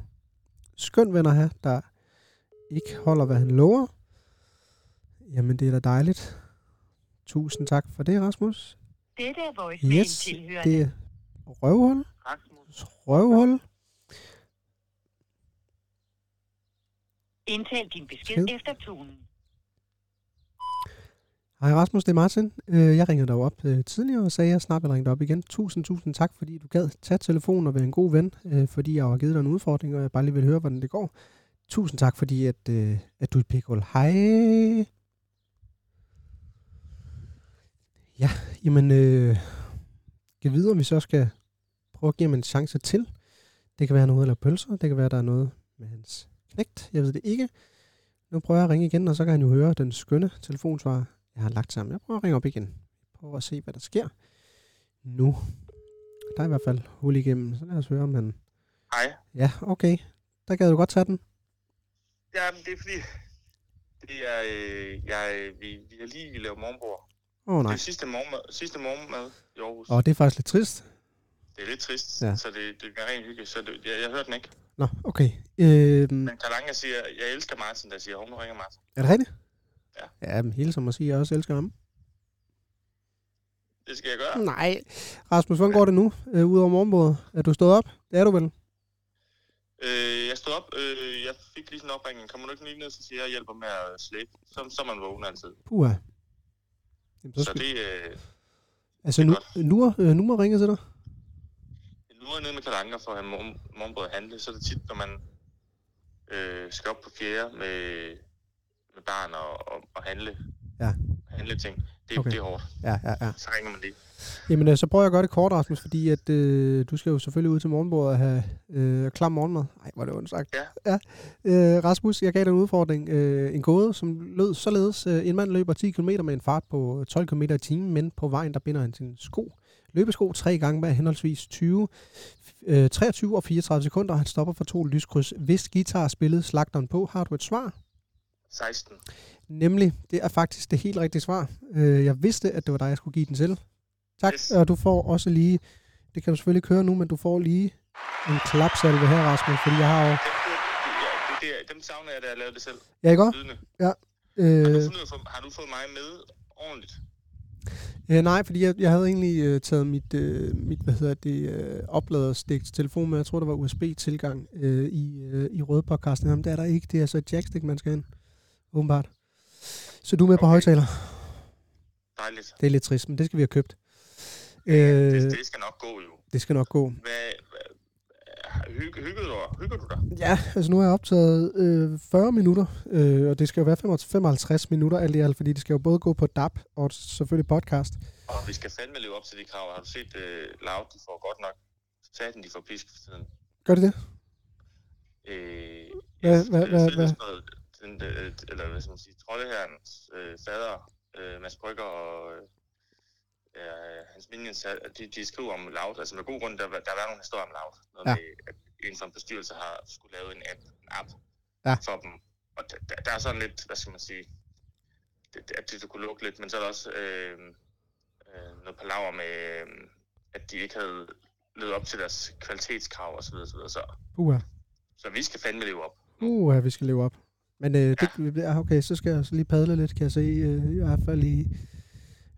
skøn venner her, der ikke holder, hvad han lover. Jamen, det er da dejligt. Tusind tak for det, Rasmus. Dette er voicemail Yes, tilhørende. det er røvhul. Rasmus. Røvhul. Indtal din besked Besked. efter tonen. Hej Rasmus, det er Martin. Øh, Jeg ringede dig op øh, tidligere og sagde, at jeg snart vil ringe dig op igen. Tusind, tusind tak, fordi du gad tage telefonen og være en god ven, øh, fordi jeg har givet dig en udfordring, og jeg bare lige vil høre, hvordan det går. Tusind tak, fordi at, at du er et pikkul. Hej. Ja, jamen, øh, kan vide, om vi så skal prøve at give ham en chance til. Det kan være noget lave pølser, det kan være, der er noget med hans knægt. Jeg ved det ikke. Nu prøver jeg at ringe igen, og så kan han jo høre den skønne telefonsvar, jeg har lagt sammen. Jeg prøver at ringe op igen. Prøver at se, hvad der sker nu. Der er i hvert fald hul igennem, så lad os høre, om han... Hej. Ja, okay. Der gad du godt tage den. Jamen, det er fordi, det er, øh, jeg, vi, vi har lige lavet morgenbord. Åh oh, Det nej. er sidste morgenmad, sidste morgenmad i Aarhus. Og det er faktisk lidt trist. Det er lidt trist, Ja. ja. så det, det er rent hyggeligt. Så det, jeg, jeg hørte den ikke. Nå, okay. Øhm, Men Kalanga siger, jeg elsker Martin, der siger, hun ringer Martin. er det rigtigt? Ja. Ja, men hele som at sige, jeg også elsker ham. Det skal jeg gøre. Nej. Rasmus, hvordan går det nu? Øh, Udover morgenbordet. Er du stået op? Det er du vel? Øh, jeg stod op, øh, jeg fik lige sådan en opringning. Kommer du ikke lige ned, så siger jeg, jeg hjælper med at slæbe. Så, så man vågen altid. Puha. Jamen, så Så skal... det, øh, Altså, Det er nu, nu, øh, nu må ringe til dig. Nu er jeg nede med Kalanker for at have morgen, morgenbrød at handle, så er det tit, når man øh, skal op på fjerde med, med barn og, og, og handle, Ja. Handle ting. Det, Okay. det er hårdt. Ja, ja, ja. Så ringer man lige. Jamen, øh, så prøver jeg at gøre det kort, Rasmus, fordi at, øh, du skal jo selvfølgelig ud til morgenbordet og have øh, klam morgenmad. Nej, hvor er det ondt sagt. Ja. ja. Øh, Rasmus, jeg gav dig en udfordring. Øh, en gåde, som lød således. Øh, en mand løber 10 km med en fart på 12 km i timen, men på vejen, der binder han sin sko. Løbesko tre gange med henholdsvis 20, øh, 23 og 34 sekunder. Han stopper for to lyskryds. Hvis guitar spillede slagteren på, har du et svar? 16. Nemlig, det er faktisk det helt rigtige svar. Øh, jeg vidste, at det var dig, jeg skulle give den til. Tak, Yes. og du får også lige, det kan du selvfølgelig ikke høre nu, men du får lige en klapsalve her, Rasmus, fordi jeg har jo... Dem, det, det, det, dem savner jeg, da jeg lavede det selv. Ja, ikke også? Lydende. Ja. Har, du Øh, fundet, har du fået mig med ordentligt? øh, nej, fordi jeg, jeg havde egentlig øh, taget mit, øh, mit, hvad hedder det, øh, opladerstik til telefonen med. Jeg tror, der var USB-tilgang øh, i, øh, i røde podcasten. Jamen, det er der ikke. Det er så et jackstick, man skal ind. Åbenbart. Så du er med på Okay. højtaler. Dejligt. Det er lidt trist, men det skal vi have købt. Øh, Øh, det, det skal nok gå jo. det skal nok gå. Hvad, hygge, hygger, du, hygger du dig? Ja, altså nu har jeg optaget øh, 40 minutter, øh, og det skal jo være 55 minutter alt i alt, fordi det skal jo både gå på DAB og selvfølgelig podcast. Og vi skal fandme leve op til de krav. Har du set uh, Loud, de får godt nok satan, de får pisk for tiden. Gør det det? Øh, Hvad- jeg- hvad- hvad- hvad? Noget, Den, øh, eller hvad skal man sige, troldeherrens øh, fader, øh, Mads Brygger og øh, hans minions, de, de skriver om Loud. Altså med god grund, der, der været nogle historier om Loud. Noget Ja. med, at en en bestyrelse har skulle lave en app, en app Ja. for dem. Og der, der, er sådan lidt, hvad skal man sige, det, det- at det kunne lukke lidt, men så er der også øh, øh, noget palaver med, øh, at de ikke havde levet op til deres kvalitetskrav osv. Så, videre, så, videre. så, vi skal fandme leve op. Uha, vi skal leve op. Men øh, det, ja, okay, så skal jeg så lige padle lidt, kan jeg se. Øh, I hvert fald i...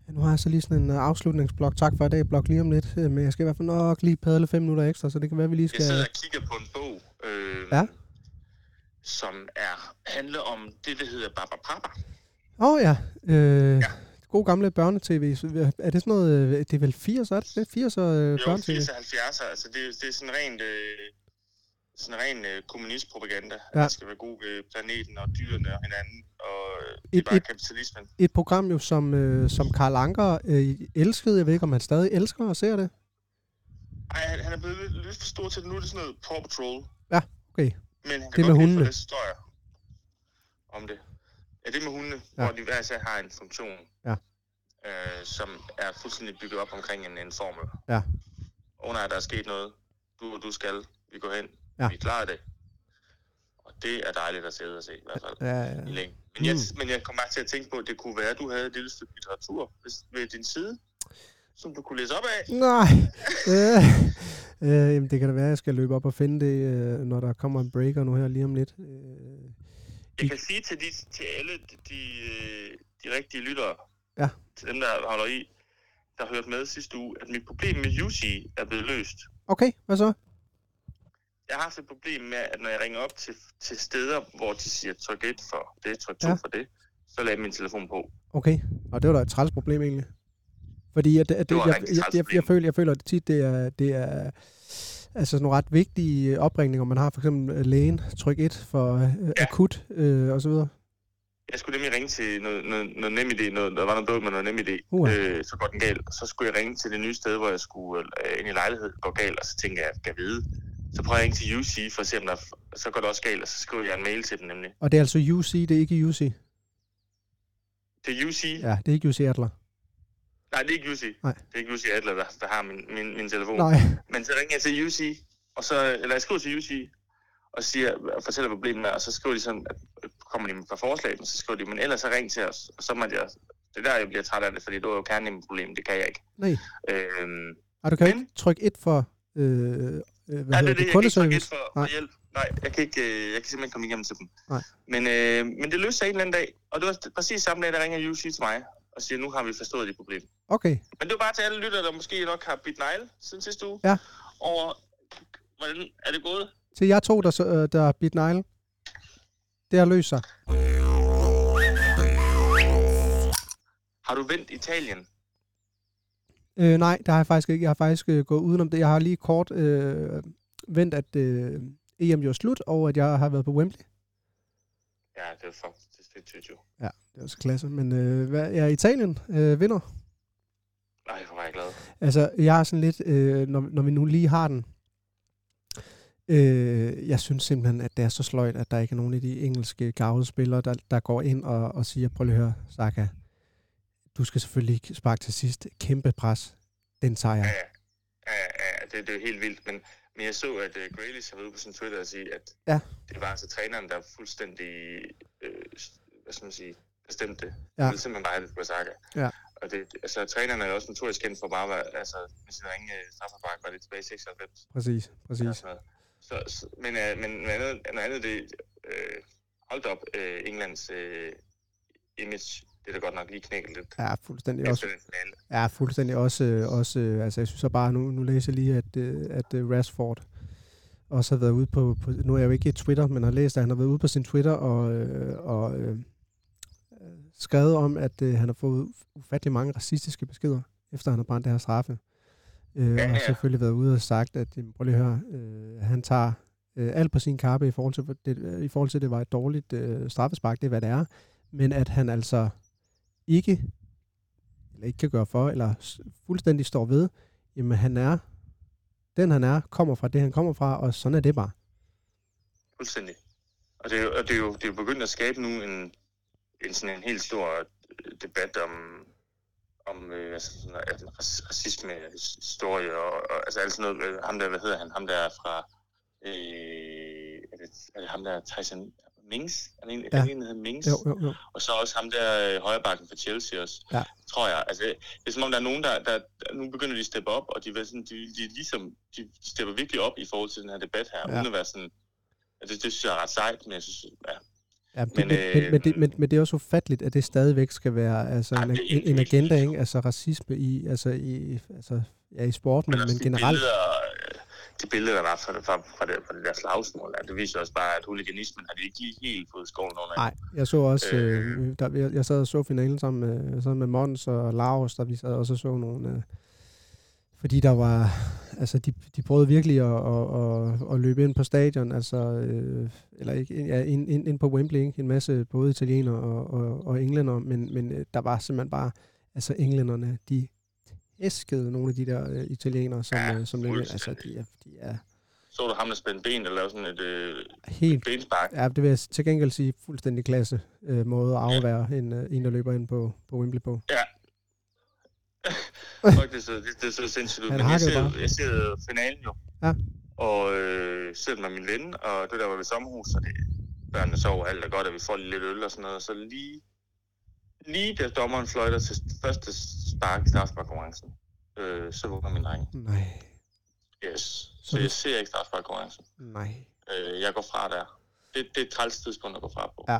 Nu har jeg så lige sådan en øh, afslutningsblok. Tak for i dag, blok lige om lidt. Øh, men jeg skal i hvert fald nok lige padle fem minutter ekstra, så det kan være, vi lige Jeg sidder skal... og kigger på en bog, øh, Ja. som er handler om det, der hedder Baba Papa. Åh oh, ja. Øh, Ja. God gamle børnetv. Så, Er det sådan noget... øh, Det er vel 80, er det det? 80 øh, Jo, børnetv? 80 70'er, altså det, det er sådan rent, øh, sådan ren øh, kommunistpropaganda. Ja. Man skal være god ved planeten og dyrene og hinanden, og øh, det Et- er bare et- kapitalismen. Et program jo, som, øh, som Karl Anker øh, elskede. Jeg ved ikke, om han stadig elsker og ser det. Ej, han, han er blevet lidt, lidt for stor til det. Nu er det sådan noget Paw Patrol. Ja, okay. Men han Det kan med godt lide hundene. læse historier om det. Ja, det med hundene, Ja. hvor de hver især har en funktion, Ja. øh, som er fuldstændig bygget op omkring en, en formel. Ja. Under at der er sket noget, du og du skal, vi går hen, Ja. vi klarer det. Og det er dejligt at sidde og se, i hvert fald. Ja, i ja. længden. Men jeg, Mm. men jeg kom bare til at tænke på, at det kunne være, at du havde et lille stykke litteratur ved din side, som du kunne læse op af. Nej. *laughs* øh, øh, jamen, det kan da være, at jeg skal løbe op og finde det, øh, når der kommer en breaker nu her lige om lidt. Øh, Jeg kan sige til, de, til alle de, de, øh, de rigtige lyttere, Ja. til dem, der holder i, der hørte med sidste uge, at mit problem med UC er blevet løst. okay, hvad så? Jeg har haft et problem med, at når jeg ringer op til, til steder, hvor de siger tryk 1 for det, tryk 2 Ja. for det, så jeg min telefon på. Okay, og det var da et træls problem egentlig. Fordi at, at det, Det jeg, jeg, jeg, jeg, problem. føler, jeg føler at tit, det er, det er altså sådan nogle ret vigtige opringninger. Man har for eksempel øh, lægen, tryk 1 for øh, Ja. akut øh, og så videre. Jeg skulle nemlig ringe til noget, noget, noget nem idé, noget, der var noget bøvl med noget nem idé, Uha. øh, så går den galt. Så skulle jeg ringe til det nye sted, hvor jeg skulle øh, ind i lejlighed, går galt, og så tænker jeg, kan vide. Så prøver jeg ringe til UC for at se, om der, så går det også galt, og så skriver jeg en mail til dem nemlig. Og det er altså UC, det er ikke UC. Det er UC? Ja. Det er ikke UC Adler. Nej, det er ikke UC. Nej. Det er ikke UC Adler, der, der har min, min, min telefon. Nej. Men så ringer jeg til UC, og så, eller jeg skriver til UC, og siger, og fortæller, hvad problemet er, og så skriver de sådan, at kommer de med et par forslag, og så skriver de, men ellers så ring til os, og så må jeg, det er der, jeg bliver træt af det, fordi det er jo kernen i mit problem, det kan jeg ikke. Nej. Øhm, Og du kan Men- ikke trykke 1 for øh, øh, hvad ja, hedder det det, det, jeg kan ikke kundeservice. hjælp. Nej, jeg kan, ikke, øh, jeg kan simpelthen komme igennem til dem. Nej. Men, øh, men det løste sig en eller anden dag, og det var præcis samme dag, der ringer UC til mig, og siger, nu har vi forstået det problem. Okay, Men det var bare til alle lyttere, der måske nok har bidt negle siden sidste uge. Ja. Over, hvordan er det gået? til jer to, der, øh, der har bidt negle. Det har løst sig. Har du vendt Italien? Øh, nej, det har jeg faktisk ikke. Jeg har faktisk øh, gået udenom det. Jeg har lige kort øh, vendt, at øh, EM jo er slut, og at jeg har været på Wembley. Ja, det er fuck, det er sindssygt jo. Ja, det er også klasse. Men øh, hvad, ja, Italien øh, vinder. Nej, hvor var jeg glad. Altså, jeg er sådan lidt, øh, når, når vi nu lige har den, øh, jeg synes simpelthen, at det er så sløjt, at der ikke er nogen af de engelske gavede spillere, der, der går ind og, og siger, prøv lige at høre, Saka, du skal selvfølgelig ikke sparke til sidst. Kæmpe pres. Den tager Ja, jeg. ja, ja, ja det, det er helt vildt, men, men jeg så, at uh, Grealish har været ude på sin Twitter og sige, at Ja. det var altså træneren, der fuldstændig, øh, hvad skal man sige, bestemte det. Ja. Det ville simpelthen bare have det på Saka. Ja. Og det, altså, træneren er også notorisk kendt for bare, at altså, med sin ringe straffebark, var det tilbage i 96. Præcis, præcis. noget. Så, så, men, øh, men noget andet, noget andet det, øh, hold op, øh, Englands øh, image, det er da godt nok lige knækket lidt. Ja, fuldstændig også. Ja, fuldstændig også, øh, også øh, altså jeg synes så bare, nu, nu læser jeg lige, at, øh, at Rashford også har været ude på, på, nu er jeg jo ikke i Twitter, men har læst, at han har været ude på sin Twitter og, og øh, skrevet om, at øh, han har fået ufattelig mange racistiske beskeder, efter han har brændt det her straffe. Øh, Ja, og har ja. selvfølgelig været ude og sagt, at prøv lige at høre, øh, han tager øh, alt på sin kappe i forhold til, det, i forhold til, at det var et dårligt øh, straffespark, det er, hvad det er, men at han altså ikke eller ikke kan gøre for, eller fuldstændig står ved, jamen han er, den han er, kommer fra det, han kommer fra, og sådan er det bare. Fuldstændig. Og det er, jo- og det er jo det er jo begyndt at skabe nu en, en, sådan en helt stor øh, debat om, om øh, altså sådan, noget, altså, racisme, historie og, og altså alt sådan noget. Ham der, hvad hedder han? Ham der er fra, øh, er, det, er det ham der Tyson Mings? Det en, Ja. en, der hedder Mings? Jo, jo, jo. Og så også ham der øh, højrebakken for Chelsea også, Ja. tror jeg. Altså, det er som om, der er nogen, der, der, nu begynder de at steppe op, og de, vil sådan, de, de, ligesom, de, stepper virkelig op i forhold til den her debat her, Ja. uden at være sådan, altså, det, det synes jeg er ret sejt, men jeg synes, ja, Ja, men, Men, men, men, men, det, øh, men, men det er også ufatteligt, at det stadigvæk skal være altså, Ja, en, en, en agenda, ikke? altså racisme i, altså, i, altså, ja, i sport, men, men generelt. Billeder, øh, de billeder, der var fra, fra, fra, det, fra det der slagsmål, det viser også bare, at huliganismen har de ikke lige helt fået skoven under. Nej, jeg så også, øh, Øh. der, jeg, jeg sad og så finalen sammen med, sammen med Mons og Laos, der vi sad og så nogle, øh, fordi der var, altså de, de prøvede virkelig at, at, at, at løbe ind på stadion, altså, øh, eller ikke, ja, ind, ind, ind på Wembley, ikke? en masse både italienere og, og, og englænder, men, men øh, der var simpelthen bare, altså englænderne, de æskede nogle af de der øh, italienere, som, Ja, øh, som ind. altså de er, de er Så du ham, der spændte ben, lavede sådan et øh, helt benspark? Ja, det vil jeg til gengæld sige fuldstændig klasse øh, måde at afvære en, øh, en, der løber ind på, på Wembley på. Ja. *laughs* Fuck, det, så, det, det så sindssygt Men jeg ser, bare. jeg ser finalen jo. Ja. Og øh, ser den med min ven, og det der var ved sommerhus, så det, børnene sover alt er godt, og vi får lidt øl og sådan noget. Så lige, lige da dommeren fløjter til første spark i straffesparkkonkurrencen, øh, så vågner min dreng. Nej, Yes. Så jeg ser ikke straffesparkkonkurrencen. nej. Øh, jeg går fra der. Det, det er et træls tidspunkt at gå fra på. Ja.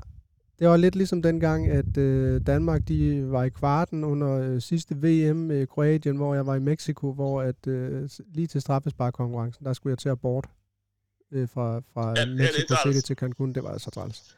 Det var lidt ligesom dengang, at øh, Danmark de var i kvarten under øh, sidste VM med Kroatien, hvor jeg var i Mexico, hvor at øh, lige til straffesparkkonkurrencen, der skulle jeg til at bort øh, fra, fra Ja, Mexico. City til Cancun. Det var så træls.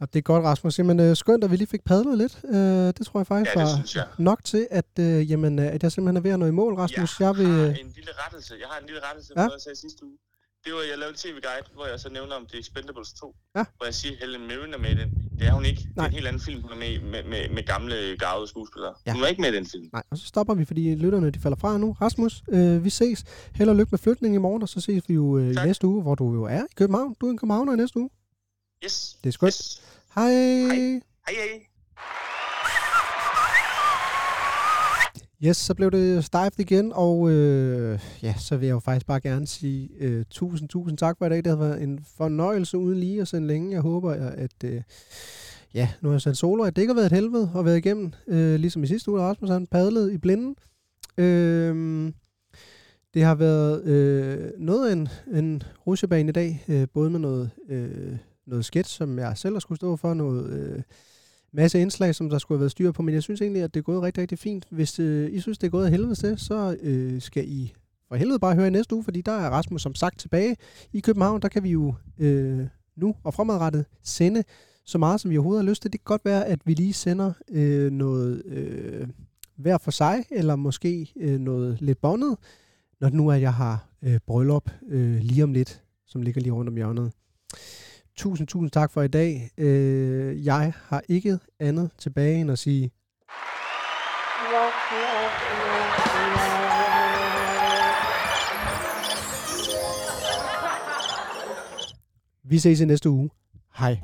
Og det er godt, Rasmus. Jamen, øh, skønt, at vi lige fik padlet lidt. Øh, det tror jeg faktisk Ja, det var jeg. nok til, at, øh, jamen, øh, at jeg simpelthen er ved at nå i mål, Rasmus. Jeg, vil, har øh, en lille rettelse. Jeg har en lille rettelse, Ja. ja. jeg sagde sidste uge. Det var, jeg lavede en tv-guide, hvor jeg så nævner om The Expendables 2. Ja. Hvor jeg siger, Helen Mirren er med i den. Det er hun ikke. Det Nej. er en helt anden film, hun er med med, med, med gamle, gavede skuespillere. Ja. Ja. Hun er ikke med i den film. Nej, og så stopper vi, fordi lytterne de falder fra nu. Rasmus, øh, vi ses. Held og lykke med flytningen i morgen, og så ses vi jo øh, Tak. næste uge, hvor du jo er i København. Du er en københavner i næste uge. Yes. Det er skønt. Yes. Hej! Hej. Hej, hej. Yes, så blev det stejft igen, og øh, ja, så vil jeg jo faktisk bare gerne sige øh, tusind, tusind tak for i dag. Det har været en fornøjelse uden lige at sende længe. Jeg håber, at øh, ja, nu har jeg sendt solo, at det ikke har været et helvede at være igennem, øh, ligesom i sidste uge, Rasmus han padlede i blinden. Øh, det har været øh, noget af en, en rusjebane i dag, øh, både med noget, øh, noget sketch, som jeg selv har skulle stå for, noget øh, masse indslag, som der skulle have været styr på, men jeg synes egentlig, at det er gået rigtig, rigtig fint. Hvis øh, I synes, det er gået af helvede til, så øh, skal I for helvede bare høre i næste uge, fordi der er Rasmus som sagt tilbage i København. Der kan vi jo øh, nu og fremadrettet sende så meget, som vi overhovedet har lyst til. Det kan godt være, at vi lige sender øh, noget øh, hver for sig, eller måske øh, noget lidt bondet, når nu er, at jeg har øh, bryllup øh, lige om lidt, som ligger lige rundt om hjørnet. Tusind, tusind tak for i dag. Øh, jeg har ikke andet tilbage end at sige... Vi ses i næste uge. Hej.